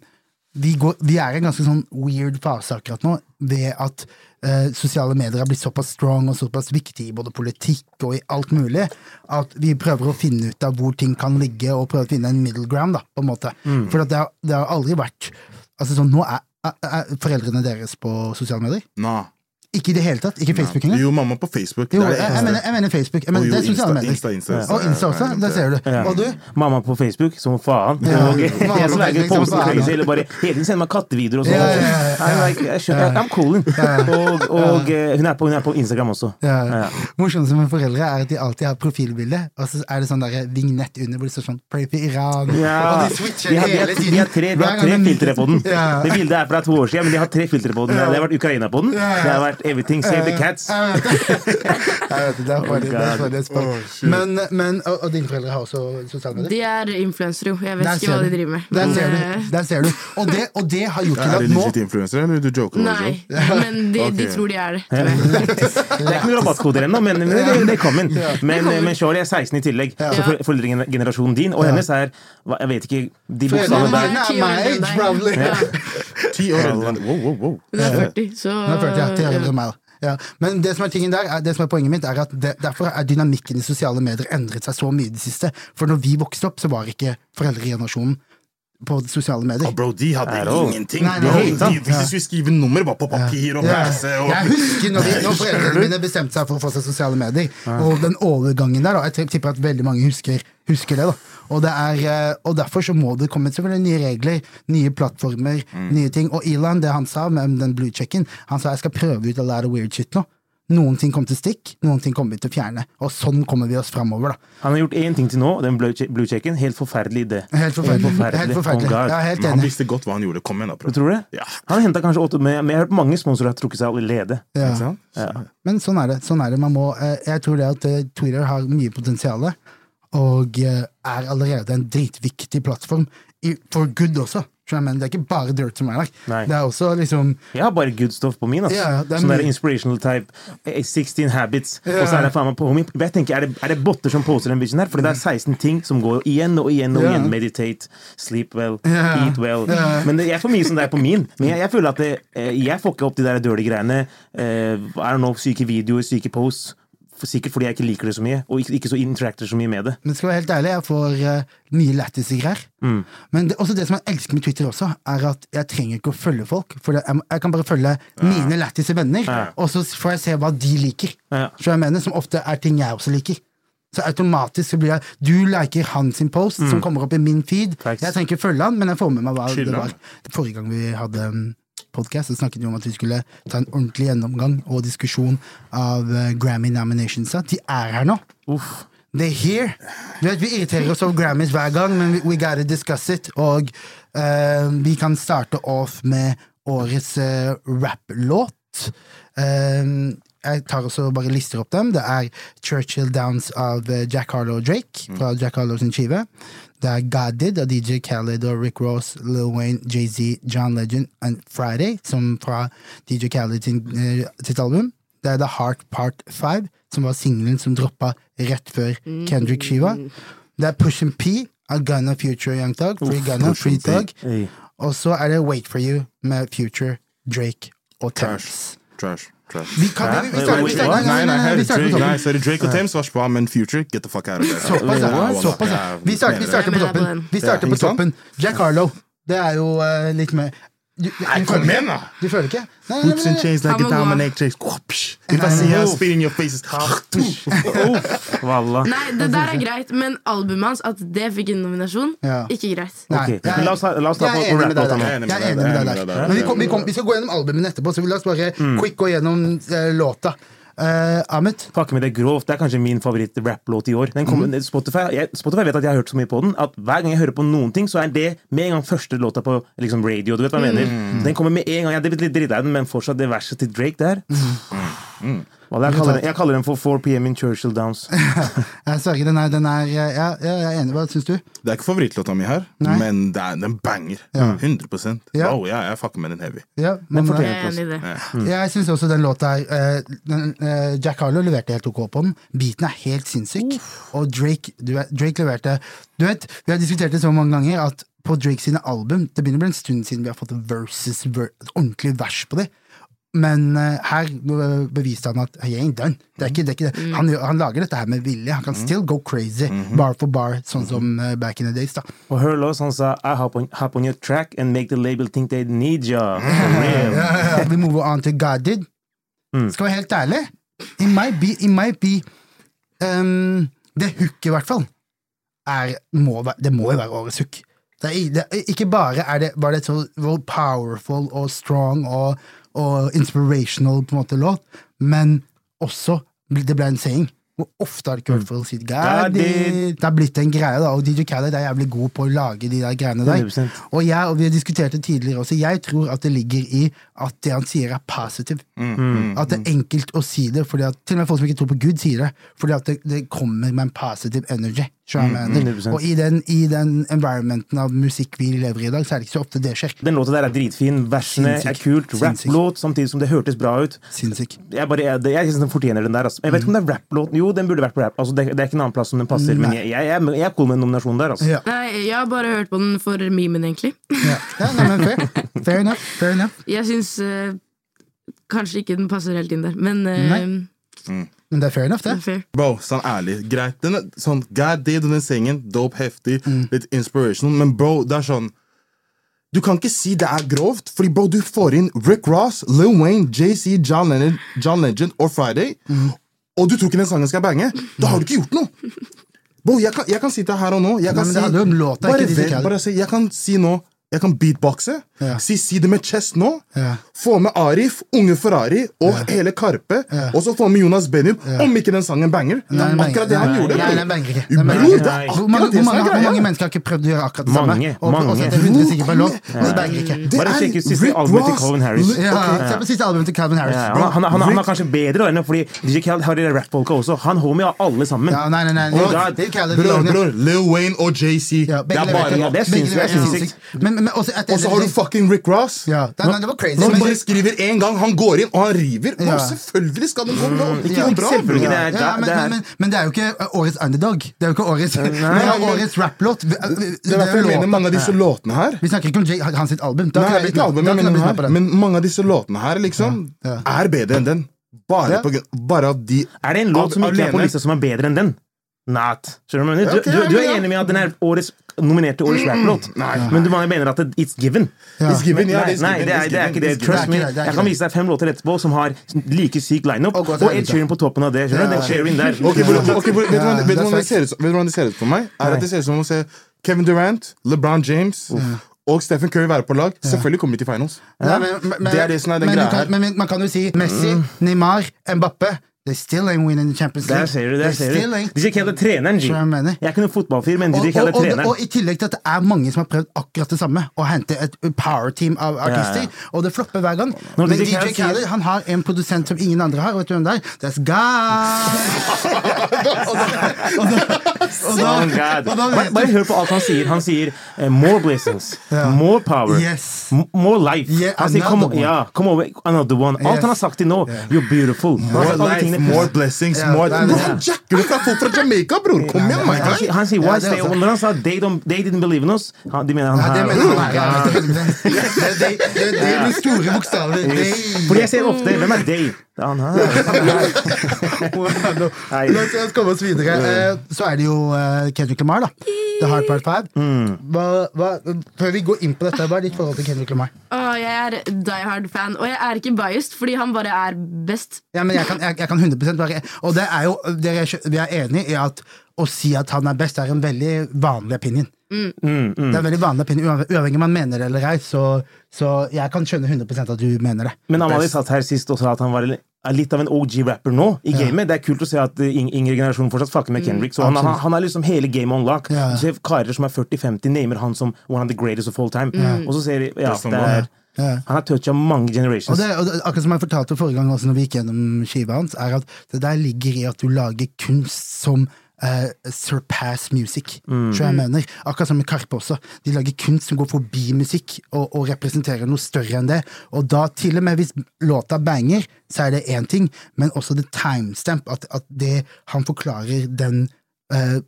vi, går, vi er i en ganske sånn weird fase akkurat nå, ved at uh, sosiale medier har blitt såpass strong og såpass viktig i både politikk og i alt mulig, at vi prøver å finne ut av hvor ting kan ligge, og prøve å finne en middle ground, da, på en måte. For at det, har, det har aldri vært Altså sånn, Nå er, er, er foreldrene deres på sosiale medier. Nah. Ikke i det hele tatt. Ikke Facebook engang. Jo, mamma på Facebook. Jo, jeg, jeg, mener, jeg mener Facebook. Jeg mener, Og jo, det er sosiale. Insta, Insta, Insta, Og Insta også. Der ser du. Ja. Og du? Mamma på Facebook, som faen. Ja, på jeg som lager Facebook som faen. crazy, eller bare hele tiden sender meg kattevideoer og sånn. Ja, ja, ja, ja. Like, I'm cooling. Og, og eh, hun, er på, hun er på Instagram også. Ja. Ja. Morsomste med foreldre er at de alltid har profilbilde, og så er det sånn der vignett under hvor det står sånn 'Pray for Iran'. Ja. Og de switcher De har, de har, hele de tiden. har tre, de har tre filtre på den. Ja. Det bildet er fra to år siden, men de har tre filtre på den. Det har vært Ukraina på den. Det har vært Everything Save the Cats. Jeg vet det, det er funny, det er funny as fuck. Oh, shit. Men, men og, og dine foreldre har også sosiale medier? De er influensere, jo. Jeg vet Der ikke hva du. de driver med. Der ser eh, du. Der ser du. Og det, og det har gjort til at de Er legit influensere, eller du joker? Nei, men de, de tror de er det. Det er ikke noen rabattkoder ennå, men men det, det kommer. Men, men Shari er 16 i tillegg, så for- foreldregenerasjonen din og hennes er Jeg vet ikke de bokstavene der. Ti år eldre enn deg. Wow, wow, wow. Hun er 40, så Hun 40, ja, ti år eldre enn meg, da. Ja. Men det som er tingen der, er, det som er poenget mitt, er at det, derfor er dynamikken i sosiale medier endret seg så mye i det siste. For når vi vokste opp, så var ikke foreldregenerasjonen på sosiale medier. Oh, bro, de hadde Hello. ingenting. Nei, nei, Bro, de, hvis de skulle skrive nummer bare på papir og Ja. PC og Jeg husker når, vi, når foreldrene mine bestemte seg for å få seg sosiale medier, og den overgangen der, da, jeg tipper at veldig mange husker, husker det. da. Og, det er, eh, og derfor så må det komme selvfølgelig nye regler, nye plattformer, nye ting. Og Elon, det han sa med den blue checken, han sa jeg skal prøve ut all that weird shit nå. Noen ting kommer til stikk, noen ting kommer vi til å fjerne. Og sånn kommer vi oss framover, da. Han har gjort én ting til nå, den blue checken. Helt forferdelig idé. Helt forferdelig. Helt Helt forferdelig. forferdelig. Oh. Jeg er helt Men han visste godt hva han gjorde. Kom igjen, da. Du tror det? Ja. Han henta kanskje åtte men men jeg har hørt mange sponsorer har trukket seg allerede. Ja. Ikke sant? Men sånn er det. sånn er det. Man må, eh, jeg tror det at eh, Twitter har mye potensial, og eh, er allerede en dritviktig plattform. I, for good også. Men det er ikke bare dirt som er der. Det er også liksom Jeg har bare good stuff på min. Altså. Ja, det er sånn der inspirational type. eh, 16 habits. Ja. Og så er det faen meg på. Jeg tenker, er det, er det botter som poser den bitchen her? Fordi det er 16 ting som går igjen og igjen og Ja. Meditate, sleep well, eat well. Men det, jeg får mye som det er på min. Men jeg, jeg føler at det, eh, jeg får ikke opp de der dirty greiene. Uh, I don't know, syke videoer, syke posts. Sikkert fordi jeg ikke liker det så mye, og ikke, ikke så interacter så mye med det. Men skal være helt ærlig, jeg får uh, mye lættis i greier. Mm. Men det, også det som jeg elsker med Twitter også, er at jeg trenger ikke å følge folk. For jeg, jeg kan bare følge mine lættise venner, Ja. og så får jeg se hva de liker. Ja. Så jeg mener, Som ofte er ting jeg også liker. Så automatisk så blir jeg Du liker hans post, post, som kommer opp i min feed. Thanks. Jeg trenger ikke følge han, men jeg får med meg hva Skylder det var. Forrige gang vi hadde um, podcast, så snakket vi om at vi skulle ta en ordentlig gjennomgang og diskusjon av uh, Grammy nominationsa. De er her nå. Uff. They're here. Du vet, Vi irriterer oss over Grammys hver gang, men we, we gotta discuss it. Og uh, vi kan starte off med årets uh, rapplåt. Eh, jeg tar også bare lister opp dem. Det er Churchill Downs av eh, Jack Harlow og Drake, fra Jack Harlow sin skive. Det er God Did av DJ Khaled og Rick Ross, Lil Wayne, Jay-Z, John Legend and Friday, som fra DJ Khaled sin, eh, sitt album. Det er The Heart Part 5, som var singelen som droppa rett før Kendrick-skiva. Det er Push and P av Gunna Future Young Thug. Free Gunna, Free Dog Thug. Og så er det Wait For You med Future, Drake og Tash Trash. Vi kan vi, vi starter, vi Wait, starter, nei, nei, nei, vi starter på nei, toppen. sorry, Drake og Thames var spa, men Future, get the fuck out of there. Såpass, ja. Såpass, Vi starter, vi starter på toppen. Vi starter på toppen. Jack Harlow. Det er jo eh, litt mer du, du, du kom føler igjen, da! Du føler ikke? Nei, nei, nei, nei. chains like Nei, det der er greit, men albumet hans, at det fikk en nominasjon, ikke greit. La oss ta- på-. Jeg er enig med deg der. Men vi, kom, vi, kom, vi skal gå gjennom albumene etterpå, så la oss bare quick gå gjennom eh, låta. Uh, Ahmed? Pakke med det grovt. Det er kanskje min favoritt-rap-låt i år. Den mm. Spotify, jeg, Spotify vet at jeg har hørt så mye på den, at hver gang jeg hører på noen ting, så er det med en gang første låta på liksom, radio. Du vet hva jeg mener? Den kommer med en gang. Jeg er litt dritt av den, men fortsatt det verset til Drake der. Voilà, jeg, kaller den, jeg kaller den for 4 PM in Churchill Downs. Jeg sverger, den er, den er jeg, ja, jeg er enig. Hva syns du? Det er ikke favorittlåta mi her, Nei. men det er, den banger. Ja. 100 Ja. Wow, jeg, jeg fucker med den heavy. Ja, men, fortjener Jeg er enig i det. Jeg syns også den låta her uh, den, eh, Jack Harlow leverte helt ok på den. Beaten er helt sinnssyk. Og Drake, du Drake leverte Du vet, Vi har diskutert det så mange ganger at på Drake sine album Det begynner å bli en stund siden vi har fått versus, ver, ordentlig vers på det. Men eh, her eh, beviste han at he ain't done. Det er ikke, det er ikke det. Han, han lager dette her med vilje. Han kan still go crazy, bar for bar, sånn som eh, back in the days. da Og hør lås, han sa I hop on, hop on your track and make the label think they need you. Ja. Vi move on til God Did. Skal være helt ærlig, it might be, it might be um, Det hooket, i hvert fall, er, må, være- det må jo være årets hook. Det er, det, ikke bare er det, var det så powerful og strong og, og inspirational på en måte låt, men også det ble en saying. Hvor ofte har du ikke hørt folk si? Det har blitt en greie, da, og DJ Khaled er jævlig god på å lage de der greiene der. 100%. Og, jeg, og vi har diskutert det tidligere også, jeg tror at det ligger i at det han sier er positive. At det er enkelt å si det, fordi at til og med folk som ikke tror på Gud, sier det. Fordi at det, det kommer med en positive energy. Skjønner jeg mener? 100%. Og i den, i den environmenten av musikk vi lever i i dag, så er det ikke så ofte det skjer. Den låta der er dritfin. Versene er kult. Rapplåt, samtidig som det hørtes bra ut. Sinnssyk. Jeg, bare, jeg, jeg synes den fortjener den der. Altså. Jeg vet ikke om det er rap-låt. Jo, den burde vært på rap. Altså, det, det er ikke en annen plass som den passer, men jeg, jeg, jeg, jeg er cool med en nominasjon der. Altså. Ja. Nei, jeg har bare hørt på den for memen, egentlig. Ja. Ja, nei, men fair. fair enough. Fair enough. Jeg syns uh, kanskje ikke den passer helt inn der, men uh, Nei. Men det er fair enough, det det. fair. Bro, sånn ærlig, greit. Den er, sånn, God day, den sengen, dope, heftig, Mm. litt inspirational, men bro, det er sånn Du kan ikke si det er grovt, fordi bro, du får inn Rick Ross, Lil Wayne, JC, John Lennon, John Legend og Friday, Mm. og du tror ikke den sangen skal bange. Da har du ikke gjort noe! Bro, jeg kan, jeg kan sitte her og nå jeg kan Nei, si, bare, ikke DJ bare si, Jeg kan si nå Jeg kan beatboxe, Ja. si si det med chest nå. Ja. Få med Arif, Unge Ferrari og hele Karpe. Og så få med Jonas Benhub, om ikke den sangen banger. Det Nei, banger- akkurat det han nei, gjorde. Nei, nei, den banger ikke. Nei, banger ikke. det er Hvor mange, akkurat det hvor, som mange, hvor mange mennesker har ikke prøvd å gjøre akkurat det Mange, samme? Og, og mange. sette 100 stykker på en låt, og det banger ikke. Det Bare sjekk ut siste albumet til Calvin Harris. Ja, Se på siste albumet til Calvin Harris. Han, han, er kanskje bedre enn fordi DJ Khaled har de rap-folka også. Han homie har alle sammen. Ja, nei, nei, nei. Bror, Lil Wayne og JC. Ja, det er bare noe. Ja, det er sinnssykt. Og så har du fucking Rick Ross. Ja, det, det var crazy. Når han bare skriver én gang, han går inn og han river. Ja. Og selvfølgelig skal den gå nå! ikke Gå bra. Det er- ja, men, det men, men, men det er jo ikke uh, årets underdog. Det er jo ikke årets, årets rapplåt. Uh, Det er derfor jeg mener mange av disse låtene her Vi snakker ikke om Jay, hans sitt album. Da Nei, jeg ikke album, jeg mener her. Men mange av disse låtene her liksom Ja. er bedre enn den. Bare, Ja. på, bare av de Er det en låt som ikke er på lista som er bedre enn den? Not. Skjønner du hva jeg mener? Du, du, du er enig med at den er årets, nominert til årets rap-låt, men du mener at it's given? Ja. It's given, ja, Nei, it's nei, det er, det er ikke det. Trust me. Jeg kan vise deg fem låter etterpå som har like syk lineup, Og Ed. Sheeran på toppen av det. Skjønner du? Den Sheeran der. Ok, bro, vet, du Ja, hvordan- det er ser ut, for meg? Er at Det ser ut som å se Kevin Durant, LeBron James og Stephen Curry være på lag. Selvfølgelig kommer de til finals. Nei, men, men, Det er det som er den men, greia her. men, men man kan jo si Messi, Neymar, Mbappe They still ain't winning the Champions League. Der ser du, der ser du. De er treneren, G. Jeg. Jeg er ikke noen fotballfyr, men Og, DJ og, er og, og i tillegg til at det er mange som har prøvd akkurat det samme, å hente et power team av artister, Ja, og det flopper hver gang. Når Men DJ Khaled han har en produsent som ingen andre har, vet du hvem det er? That's God! Oh Bare, hør på alt han sier. Han sier uh, 'more blessings', 'more power', Yes. 'more life'. Yeah, han sier come, yeah, ja, 'come over, another one'. Alt Yes. han har sagt til nå. 'You're beautiful'. More life. More blessings, more Han jacker det fra folk fra Jamaica, bror! Kom igjen, my guy! han sier why stay Når han sa they, they didn't believe in us, de mener han her. det er med store bokstaver. Fordi jeg ser ofte Hvem er they? Det er han her. La oss, komme oss videre. Eh, Så er det jo eh, Kendrick Lamar, da. The Hard Part 5. Mm. Hva, hva, før vi går inn på dette, hva er ditt forhold til Kendrick Lamar? Oh, jeg er die hard-fan, og jeg er ikke biased, fordi han bare er best. Ja, men jeg kan, jeg, jeg kan 100 være Og det er jo, dere er, vi er enige i at å si at han er best, er en veldig vanlig opinion. Mm, mm. Det er en veldig vanlig opinion, Uavhengig om man mener det eller ei, så, så jeg kan skjønne 100% at du mener det. Men Amalie satt her sist og sa at han var litt av en OG-rapper nå i gamet. Det er kult å se at yngre generasjon fortsatt fucker med Kendrick. Så han, han, han er liksom hele game on lock. Ja. Du ser karer som er 40-50, namer han som one of the greatest of all time. Og så ser de ja, det er, Ja. Han har toucha mange Og generations. det, og det, akkurat som jeg fortalte forrige gang også når vi gikk gjennom skiva hans, er at det der ligger i at du lager kunst som uh, surpass music. Mm. tror jeg mener, Akkurat som med Karpe også. De lager kunst som går forbi musikk og, og representerer noe større enn det. Og da, til og med hvis låta banger, så er det én ting, men også det timestamp. At, at det han forklarer den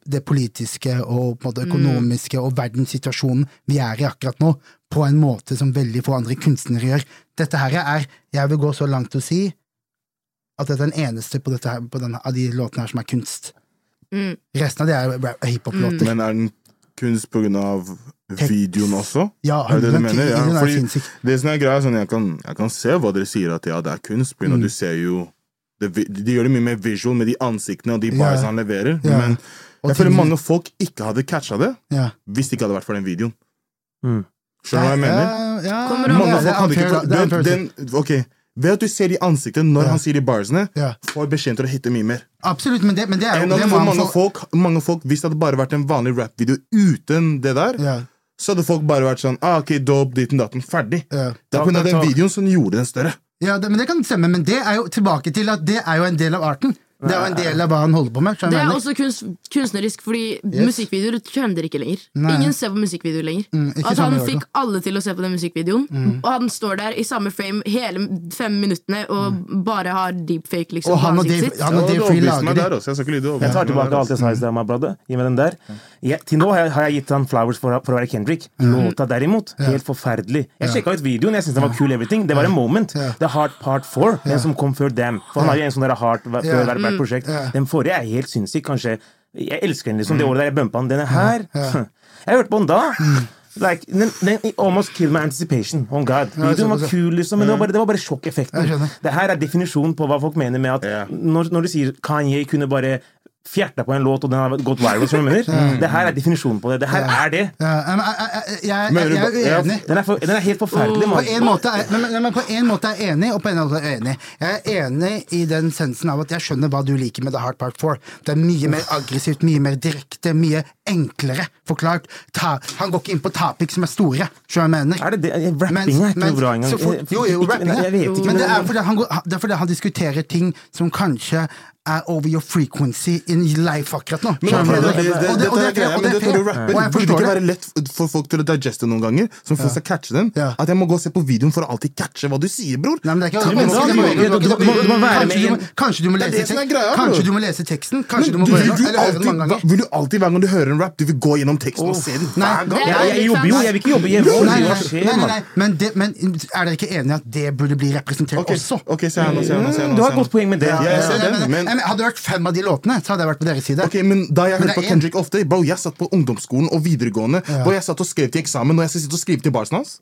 det politiske og på en måte, økonomiske og verdenssituasjonen vi er i akkurat nå, på en måte som veldig få andre kunstnere gjør. Dette her er, jeg vil gå så langt til å si, at dette er den eneste på, dette her, på denne, av de låtene her som er kunst. Mm. Resten av det er hiphop-låter. Men er den kunst på grunn av videoen også? Ja, Er det det du mener? Ja, er fordi det som er greia, er sånn, jeg, kan, jeg kan se hva dere sier at ja, det er kunst, Mm. du ser jo det, De gjør det mye mer visual med de ansiktene og de bars han leverer. Men Og jeg føler ting- mange folk ikke hadde catcha det Ja. hvis det ikke hadde vært for den videoen. Mm. Skjønner du hva jeg mener? Ja, Mange folk hadde ikke den, Ok, Ved at du ser de ansiktene når Ja. han sier de barsene, Ja. får beskjed til å hitte mye mer. Absolutt, men det, men det er jo det for mange folk, mange folk, Hvis det hadde bare vært en vanlig rap-video uten det der, ja, så hadde folk bare vært sånn ah, Ok, dope, ditten datten, ferdig. Det er av den videoen som gjorde den større. Ja det, men det kan stemme, men det er jo tilbake til at det er jo en del av arten. Det er jo en del av hva han holder på med. Det er også kunst, kunstnerisk, fordi Yes. musikkvideoer trender ikke lenger. Nei. Ingen ser på musikkvideoer lenger. Mm, At han fikk alle til å se på den musikkvideoen, og han står der i samme frame hele fem minuttene og bare har deepfake liksom, Og han på og ansiktet Dave- sitt. han og Dave Free lager det. også. Jeg. Jeg tar tilbake alt jeg sa i stad, my brother. Gi meg den der. Jeg, til nå har jeg, har jeg gitt han flowers for, for å være Kendrick. Låta derimot, helt forferdelig. Jeg sjekka ut videoen, jeg syntes den var cool everything Det var en moment. Ja. The Hard Part 4, den som kom før dem. For han har jo en sånn Heart før Ja. Hvert hvert prosjekt. Ja. Den forrige er helt sinnssyk, kanskje. Jeg elsker den, liksom. Det året der jeg bumpa den. Denne her Jeg hørte på den da. Like, den, den almost killed my anticipation. Oh God. Videoen var kul, liksom, men det var bare, det var bare sjokkeffekten. Det her er definisjonen på hva folk mener med at Ja. når, når du sier Kanye kunne bare fjerta på en låt, og den har gått viral, som du mener. Det her er definisjonen på det. Det her er det. Ja, men jeg, jeg, jeg, jeg, er ja. uenig. Den er, for, den er helt forferdelig, På en, måte er, men, men, men på en måte er jeg enig, og på en måte er jeg uenig. Jeg er enig i den sensen av at jeg skjønner hva du liker med The Hard Part 4. Det er mye mer aggressivt, mye mer direkte, mye enklere forklart. Ta, han går ikke inn på tapik som er store, du jeg mener? Er det det? Rapping er ikke noe bra engang. så Jo, jo, rapping er jeg Men det er fordi han, det er fordi han diskuterer ting som kanskje er over your frequency in life akkurat nå. Men det, det, mener? det, Og dette og greia, og Og jeg burde det forstår ikke være lett for folk til å digeste noen ganger? Som folk skal catche den? Ja. At jeg må gå og se på videoen for å alltid catche hva du sier, bror? Nei, men det er ikke og det det Kanskje du må- Det lese det som tek- greia, Kanskje du må lese teksten. Kanskje du må gå gjennom høre den mange ganger. vil du alltid hver gang du hører en rap, du vil gå gjennom teksten og se den Nei, hver gang? Jeg, er jobber jo, jeg vil ikke jobbe hjemme. Men, er dere ikke enige at det burde bli representert også? ok, Du har et godt poeng med det. Ja, Ja, den, men- Hadde det vært fem av de låtene, så hadde jeg vært på deres side. Ok, men Da jeg Men hørte på Kendrick ofte Bro, Jeg satt på ungdomsskolen og videregående Hvor Jeg satt og skrev til eksamen, og jeg skal sitte og skrive til barsen hans.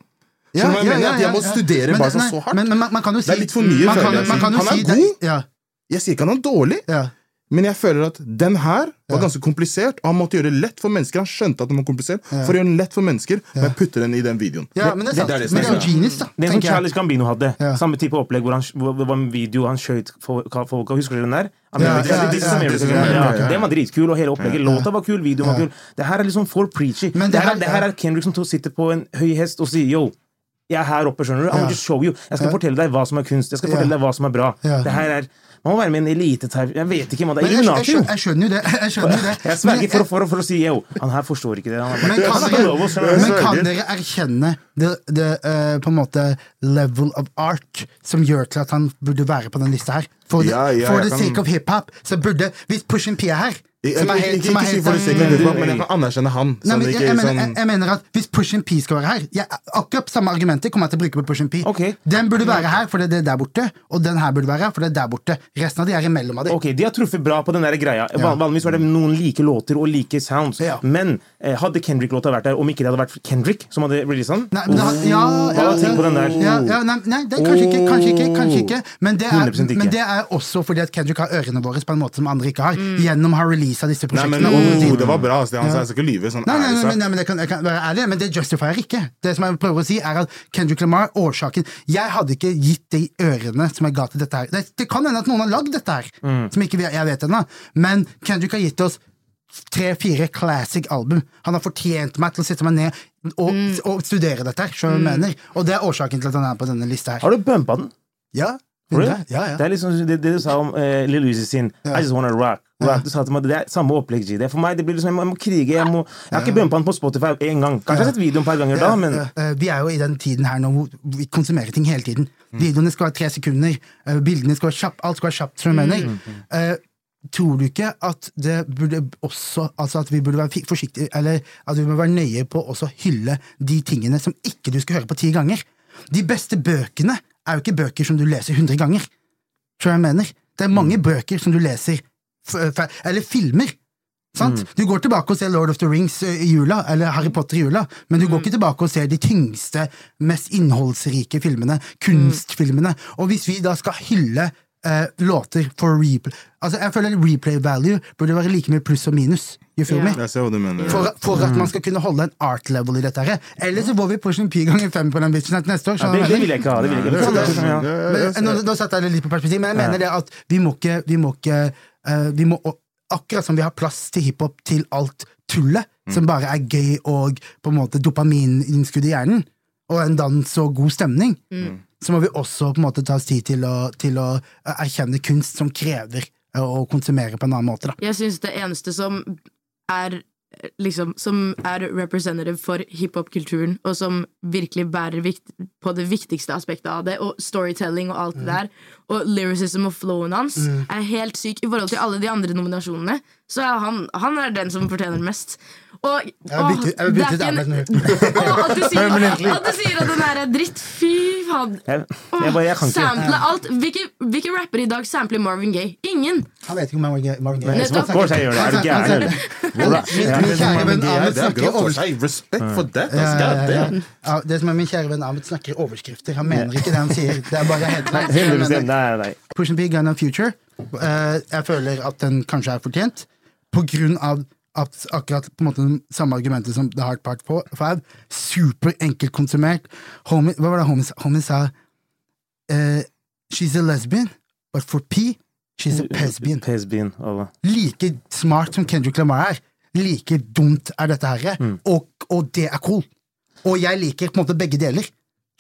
Ja, jeg ja, mener? ja, At jeg må ja, ja. studere Men barsen nei, så hardt. Men, men man, man kan jo si Det er litt for mye, man kan, føler jeg. man kan jo Han er god. Ja, Jeg sier ikke han er dårlig, ja. Men jeg føler at den her var ganske komplisert, og han måtte gjøre det lett for mennesker. Han skjønte at den var komplisert, for å gjøre den lett for mennesker, men jeg putter den i den videoen. ja, men det er sant. det er det som men det er jo genius, da. Det er sånn. Charles Gambino hadde. Ja. Samme type opplegg hvor, han, hvor det var en video han skjøt folk. folk Husker dere den der? Den var dritkul, og hele opplegget. Låta var kul, videoen var kul. Det her er liksom for preachy. Men det, det her, det er Kendrick som sitter på en høy hest og sier yo. Jeg er her oppe, skjønner du. I will just show you. Jeg skal fortelle deg hva som er kunst. Jeg skal fortelle deg hva som er bra. Det her er Man må være med i en eliteterv... Jeg vet ikke, man. Det er jeg, jeg, jo. skjønner, jeg skjønner jo det. Jeg skjønner jo det. Jeg sverger for, for, for å si yo. Han her forstår ikke det. Han er Men kan, han ikke lov å skjønne dere, men kan dere erkjenne det, det uh, på en måte level of art som gjør til at han burde være på den lista her? For, the- Ja, ja, for the sake kan- of hiphop, så burde Hvis Pushin P er her, Jeg, jeg, Som er helt- som er helt- Mm. men jeg kan anerkjenne han. Nei, Sånn, men jeg, jeg, mener, jeg, jeg mener at Hvis Push and P skal være her jeg, Akkurat samme argumenter kommer jeg til å bruke på Push and P. Okay. Den burde være her for det er der borte, og den her burde være her for det er der borte. Resten av de er imellom av de. Ok, De har truffet bra på den der greia. Ja. Vanligvis var det noen like låter og like sounds. Ja. Men eh, hadde Kendrick-låta vært der, om ikke det hadde vært Kendrick som hadde releasa den? Nei, det, har- ja, ja, har på den der? Ja, ja, nei, nei det kanskje ikke, kanskje ikke, kanskje ikke. Men det, er, men det er også fordi at Kendrick har ørene våre på en måte som andre ikke har. Gjennom å releasa disse Nei, men prosjektene. oh, det var bra. Altså, han sa jeg skal ikke lyve. Sånn Nei, nei, nei, nei, men jeg kan, jeg kan være ærlig, men det justifierer ikke. Det som jeg prøver å si, er at Kendrick Lamar, årsaken Jeg hadde ikke gitt de ørene som jeg ga til dette her. Det, det kan hende at noen har lagd dette her, som ikke vi- jeg vet ennå, men Kendrick har gitt oss tre-fire classic album. Han har fortjent meg til å sitte meg ned og, og studere dette her, sjøl om mm. jeg mener. Og det er årsaken til at han er på denne lista her. Har du bumpa den? Ja, Really? ja, ja. Det er liksom det, det du sa om uh, Lil Uzi sin I just wanna rock. Rock. Du sa til meg, Det er samme opplegg. G. For meg, det blir liksom, Jeg må krige. Jeg, må, jeg har ikke bumpa den på Spotify én gang. Kanskje jeg har sett videoen et par ganger da, men Eh, Vi er jo i den tiden her nå hvor vi konsumerer ting hele tiden. Videoene skal være tre sekunder, eh, bildene skal være kjapt, alt skal være kjapt, som jeg mener. Uh, Tror du ikke at det burde også Altså at vi burde være forsiktige Eller at vi må være nøye på å også hylle de tingene som ikke du skal høre på ti ganger? De beste bøkene er jo ikke bøker som du leser hundre ganger. Tror jeg mener. Det er mange bøker som du leser Eller filmer. Sant? Du går tilbake og ser Lord of the Rings eh, i jula, eller Harry Potter i jula, men du går ikke tilbake og ser de tyngste, mest innholdsrike filmene, kunstfilmene. Og hvis vi da skal hylle eh, låter for replay Altså, jeg føler replay value burde være like mye pluss og minus. Mener. For, for at man skal kunne holde en art level i dette her. Ellers så får vi push en pi ganger fem på den bitchen neste år. ja, det, det vil jeg ikke ha. Det vil jeg ikke. Ja, Det, ja. men, nå, nå satte jeg det litt på perspektiv, men jeg mener det at vi må ikke, vi må ikke uh, vi må, Akkurat som vi har plass til hiphop til alt tullet, som bare er gøy og på en måte dopamininnskudd i hjernen, og en dans og god stemning, så må vi også på en måte ta oss tid til å, til å eh, erkjenne kunst som krever eh, å konsumere på en annen måte. Da. Jeg syns det eneste som er liksom Som er representative for hiphop-kulturen, og som virkelig bærer vikt, på det viktigste aspektet av det, og storytelling og alt det der, og lyricism og flowen hans, er helt syk i forhold til alle de andre nominasjonene. Så er han, han er den som fortjener mest. Og, Jeg vil bytte- jeg vil bytte ut en- Og at du sier, at den er dritt. Fy faen. Sample alt. Hvilke, hvilke rappere i dag sampler Marvin Gaye? Ingen! Han vet ikke om Marvin Gaye. Er du gæren. Min, kjære venn Ahmed Det er snakker i grovt for overskrift. seg. Respekt for det. Som er min kjære venn Ahmed snakker overskrifter. Han mener ikke det han sier. Det er bare helt klart. 100 Nei, nei. Push and Pig Gun of Future. eh, jeg føler at den kanskje er fortjent, på grunn av at akkurat på en måte den samme argumentet som The Hard Part 5. Super enkelt konsumert. Homie, hva var det homie, homie sa? Uh, she's a lesbian, but for P, she's a pesbian. pesbian Like smart som Kendrick Lamar er, like dumt er dette her, og, og det er cool. Og jeg liker på en måte begge deler.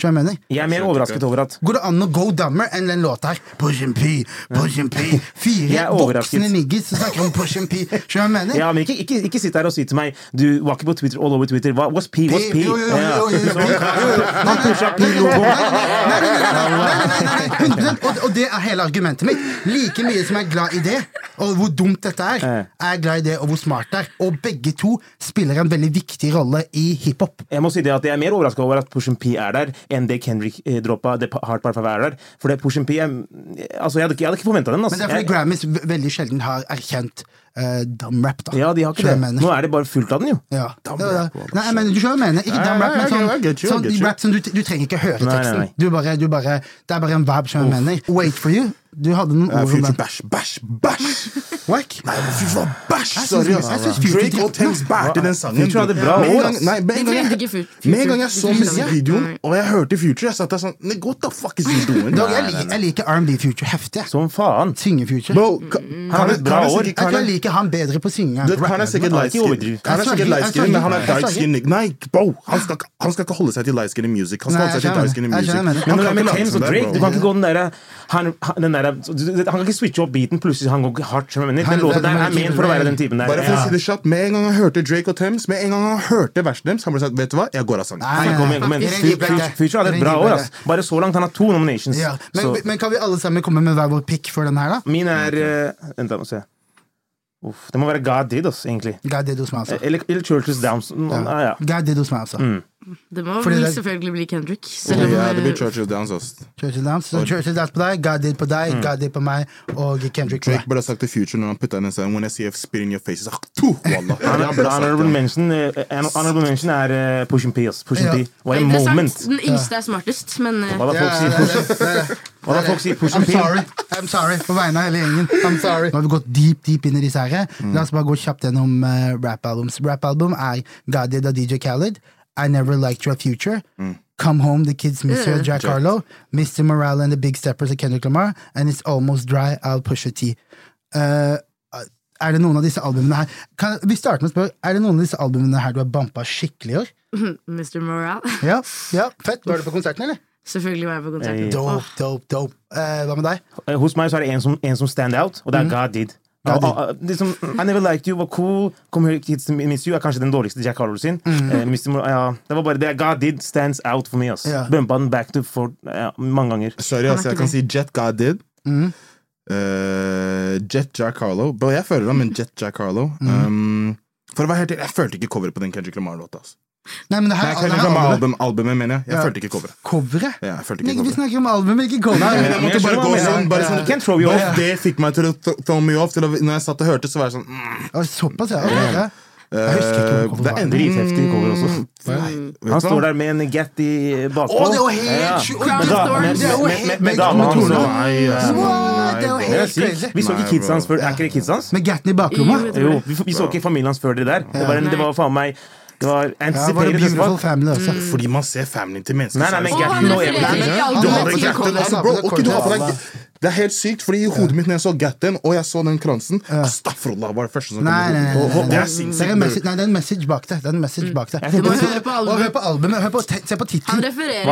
Jeg, jeg er mer overrasket over at Går det an å go dummer enn den låta her? Push and pee, push and pee. Fire voksne niggis som snakker om push and pee. Skjønner jeg mener? Ja, men ikke, ikke, ikke sitt der og si til meg Du var ikke på Twitter all over Twitter. Hva, what's pee? What's pee? Han pusha pee-logoen. Nei, nei, nei. Og, det er hele argumentet mitt. Like mye som jeg er glad i det, og hvor dumt dette er, er jeg glad i det, og hvor smart det er. Og begge to spiller en veldig viktig rolle i hiphop. Jeg må si det at jeg er mer overrasket over at push and pee er der enn det Kendrick eh, droppa det Hard Part 5 er der. For det Push P jeg, Altså, jeg hadde, ikke- jeg hadde ikke forventa den. Men Altså. det er fordi Grammys veldig sjelden har erkjent uh, dumrap, da. Ja, de har ikke det. mener. Nå er det bare fullt av den, jo. Ja. Det. Nei, jeg mener, du skjønner hva jeg mener. Ikke Ja, dumb rap, men sånn, you, sånn rap som du, du trenger ikke høre Nei, nei, teksten. nei. Du bare, du bare, det er bare en vibe, skjønner du hva jeg mener. Wait for you. Du hadde noen ord om det. Bæsj, bæsj, bæsj! Wack? Nei, Future var bæsj! Sorry, ass. Drake og Thames bærte den sangen. Future hadde bra år. Med en gang jeg, med en så musikkvideoen, og jeg hørte Future, jeg satt der sånn Nei, What the fuck is you doing? jeg, liker R&B Future heftig. Som faen. Synge-Future. Han har bra år. Jeg liker han bedre på å synge Han er sikkert light skin, men han er dark skin. Nei, bro! Han skal ikke holde seg til light skin music. Han skal holde seg til dark skin i music. Du kan ikke gå den derre der, han kan ikke switche opp beaten, plutselig han går hardt. Den låta der er ment for å være den typen der. Bare for å si det kjapt, Med en gang han hørte Drake og Thames, med en gang han hørte verset deres, han ble sagt vet du hva, jeg går av sangen. Future hadde et bra år. ass. Bare så langt. Han har to nominations. Men, kan vi alle sammen komme med hver vår pick for den her, da? min er eh, Vent, da, må se. Uff, det må være God Did, egentlig. God did hos meg, altså. Eller, eller Churches Downs. Ja. Ah, ja. God did hos meg, altså. Det må Fordi vel det- selvfølgelig bli Kendrick. Selv om Ja, det blir eh, Churchill Downs, ass. Churchill Downs. Så Churchill Dance på deg, God did på deg, God did på meg, og Kendrick på Drake burde ha sagt til Future når han putta inn en sang When I see a spit in your face, like, to, wallah. Han burde ha sagt Honorable det. mention, eh, honorable mention er uh, Push and P. ass. Push and Ja. P. What a moment. Den yngste er smartest, men eh, Hva da folk sier er push, hva da folk sier push I'm and P? sorry. I'm sorry på vegne av hele gjengen. I'm sorry. Nå har vi gått deep, deep inn i disse her. La oss bare gå kjapt gjennom uh, rap-albums. Rap-album er God Did av DJ Khaled. I Never Liked Your Future. Come Home, The Kids Miss You, av Jack Harlow. Mr. Morale and The Big Steppers av Kendrick Lamar. And It's Almost Dry av Pusha T. Uh, er det noen av disse albumene her kan, Vi starter med å spørre, Er det noen av disse albumene her du har bampa skikkelig i år? Mr. Morale Ja, ja, fett. Var du på konserten, eller? Selvfølgelig var jeg på konserten. Hey. Dope, dope, dope. Eh, hva med deg? Eh, Hos meg så er det en som, en som stand out, og det er mm. God Did. Ah, ah, liksom, I Never Liked You var cool. Come Here Kids Miss You er kanskje den dårligste Jack Harlow sin. Eh, Mr. Mor- ja, det var bare det. God Did stands out for meg. Ja. Bumpa den back to for ja, mange ganger. Sorry, altså, jeg kan si Jet God did. Eh, Jet Jack Harlow. Bro, jeg føler ham, men Jet Jack Harlow. Um, for å være helt ærlig, jeg følte ikke coveret på den Kendrick Lamar-låta. Altså. Nei, men det her, Nei, jeg Kendrick her Lamar albumet- album, albumet, mener jeg. Jeg Ja. følte ikke coveret. Coveret? Ja, jeg vi snakker om albumet, ikke cover. Nei, jeg måtte bare gå sånn, bare sånn can't throw you off. Det fikk meg til å throw me off. Til å, når jeg satt og hørte, så var jeg sånn mm, Såpass, ja. Okay, ja. Ikke eh, cover Det er er Dritheftig cover også. Nei, Han står der med en Getty bakpå. Oh, det. Med med- er jo helt med- Med med dama hans. Vi så ikke kids hans før. Er ikke det kids hans? Med Gatten i baklomma. Jo, vi, vi så ikke familien hans før det der. Det var, en, det var faen meg Det var anticipated. Family også. Fordi man ser familien til mennesker. Nei, nei, er men det Og Gatton og refererer Du har til Gatten, altså, bro, ok, du har på deg Det er helt sykt, fordi i hodet mitt når jeg så Gatten, og jeg så den kransen Astaghfirullah var det første som kom Nei, nei, nei, nei, Det nei. er sinnssykt. nei, det er en message bak det. Det er en message bak det. Du må høre på Og hør albumet. på albumet. Hør på, se på Han tittelen. refererer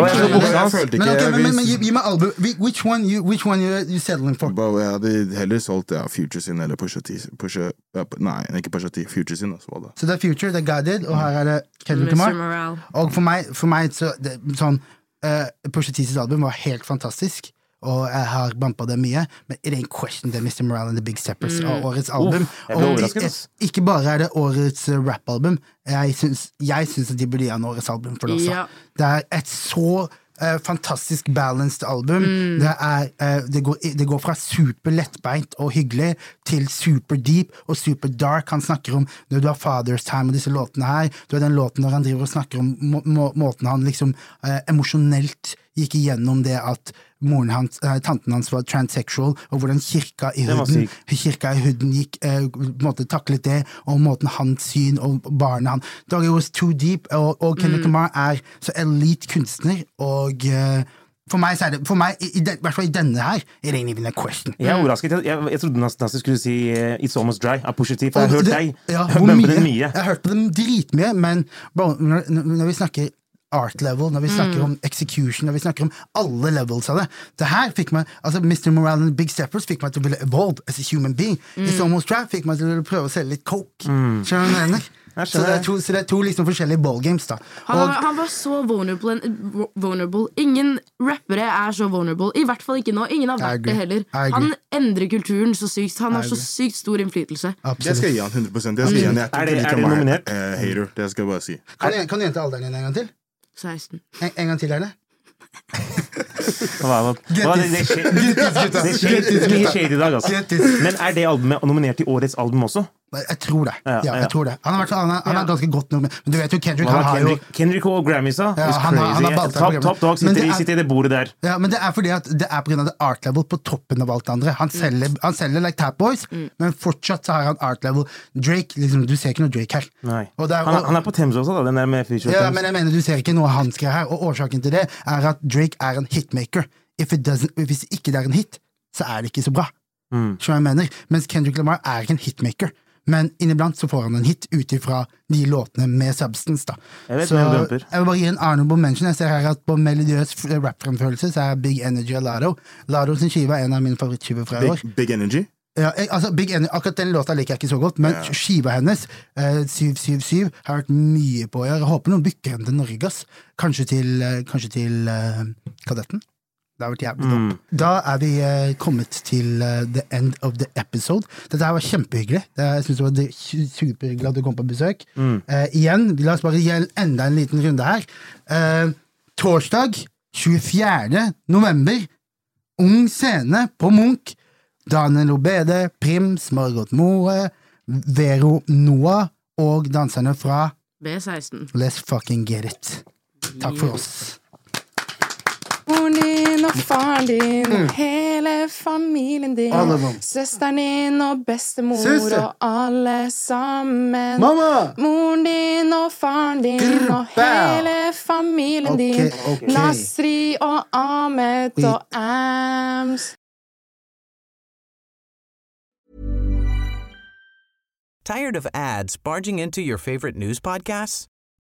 albumet. Men, gi, meg album. Which one you, which one you, you settling for? Bro, jeg hadde heller solgt ja, Future sin eller Pusha T. Pusha, ja, Nei, ikke Pusha T. Future sin. Altså? Så det er Future, det er Guided, og her er det Kendrick Lamar. Og for meg, for meg så det, sånn uh, Pusha T sitt album var helt fantastisk. Og jeg har bampa det mye, men it ain't question det Mr. Morale and The Big Steppers av årets album. Uh, og de, ikke bare er det årets uh, rappalbum, jeg syns, jeg syns at de burde gi han årets album for det også. Ja. Det er et så uh, fantastisk balanced album. Det, er, uh, det, går, det går fra super lettbeint og hyggelig til super deep og super dark. Han snakker om når du har Father's Time og disse låtene her. Du har den låten når han driver og snakker om må, må, måten han liksom eh, emosjonelt gikk igjennom det at moren hans, eh, tanten hans var transsexual, og hvordan kirka i huden, kirka i huden gikk, eh, måte taklet det, og måten hans syn og barnet han Dog it was too deep, og, og Kendrick Lamar er så elite kunstner, og eh, for meg, det, for meg i, hvert fall i denne her, it ain't even a question. Jeg er overrasket. Jeg, jeg, jeg trodde nesten du skulle si uh, It's Almost Dry av Pusha T, for jeg har hørt deg ja, mye? mye. Jeg har hørt på dem dritmye, men bro, når, når vi snakker art level, når vi snakker om execution, når vi snakker om alle levels av det Det her fikk meg altså Mr. Morale and Big Steppers fikk meg til å ville evolve as a human being. It's Almost Trap fikk meg til å prøve å selge litt coke. Skjønner du hva jeg mener? Så det, er to, så det er to liksom forskjellige ballgames, da. Han, Og, var- han var så vulnerable, vulnerable. Ingen rappere er så vulnerable. I hvert fall ikke nå. Ingen har vært det heller. Han endrer kulturen så sykt. Han har så sykt stor innflytelse. Det skal jeg gi han 100 Det skal jeg gi han. Jeg Er det- er det nominert? Uh, hater. Det skal jeg bare si. Kan du gjenta alderen din en gang til? 16. En, en gang til, Erne. det? Er er shade i dag, altså. Men er det albumet nominert til årets album også? Jeg tror det. Ja, Ja, ja. jeg tror det. Han har, vært- han er, han er ganske godt nummer. Men du vet jo, Kendrick han har jo Kendrick, og og da. Ja, han han har Top, top dog sitter, det i- er- sitter i det bordet der. Ja, men det er fordi at det er pga. det art level på toppen av alt det andre. Han selger, han selger like Tap Boys, men fortsatt så har han art level. Drake, liksom, du ser ikke noe Drake her. Nei. Og der, er- Han, er, han er på Thames også, da. Den der med Future Ja, Thames. men jeg mener du ser ikke noe han skrev her, og årsaken til det er at Drake er en hitmaker. If it hvis ikke det er en hit, så er det ikke så bra. Mm. Som jeg mener? Mens Kendrick Lamar er ikke en hitmaker. Men inniblant så får han en hit ut ifra de låtene med substance. da. Jeg vet så jeg vil bare gi en honorable mention. Jeg ser her at På melodiøs rappfremførelse så er Big Energy av Lado. Lado sin skive er en av mine favorittskiver fra i år. Big, Energy. Ja, jeg, altså, Big Energy, akkurat den låta liker jeg ikke så godt, men Ja. skiva hennes, eh, 777, har vært mye på å gjøre. Håper noen booker henne til Norge, ass. Kanskje til, eh, kanskje til eh, Kadetten? Det har vært jævlig dope. Da er vi eh, kommet til eh, the end of the episode. Dette her var kjempehyggelig. Det, jeg synes det var su- superhyggelig at du kom på besøk. Eh, igjen, la oss bare gi en- enda en liten runde her. Eh, torsdag 24. november, Ung scene på Munch. Daniel Obede, Prims, Margot Moe, Vero Noah og danserne fra B16. Let's fucking get it. Takk for oss. Moren din og faren din og mm. hele familien din. Alle. Søsteren din og bestemor Søster. og alle sammen. Mamma! Moren din og faren din Grr, og hele familien Ok, din. ok. Nasri og Ahmed Wait. og Ams. Tired of ads barging into your favorite news podcasts?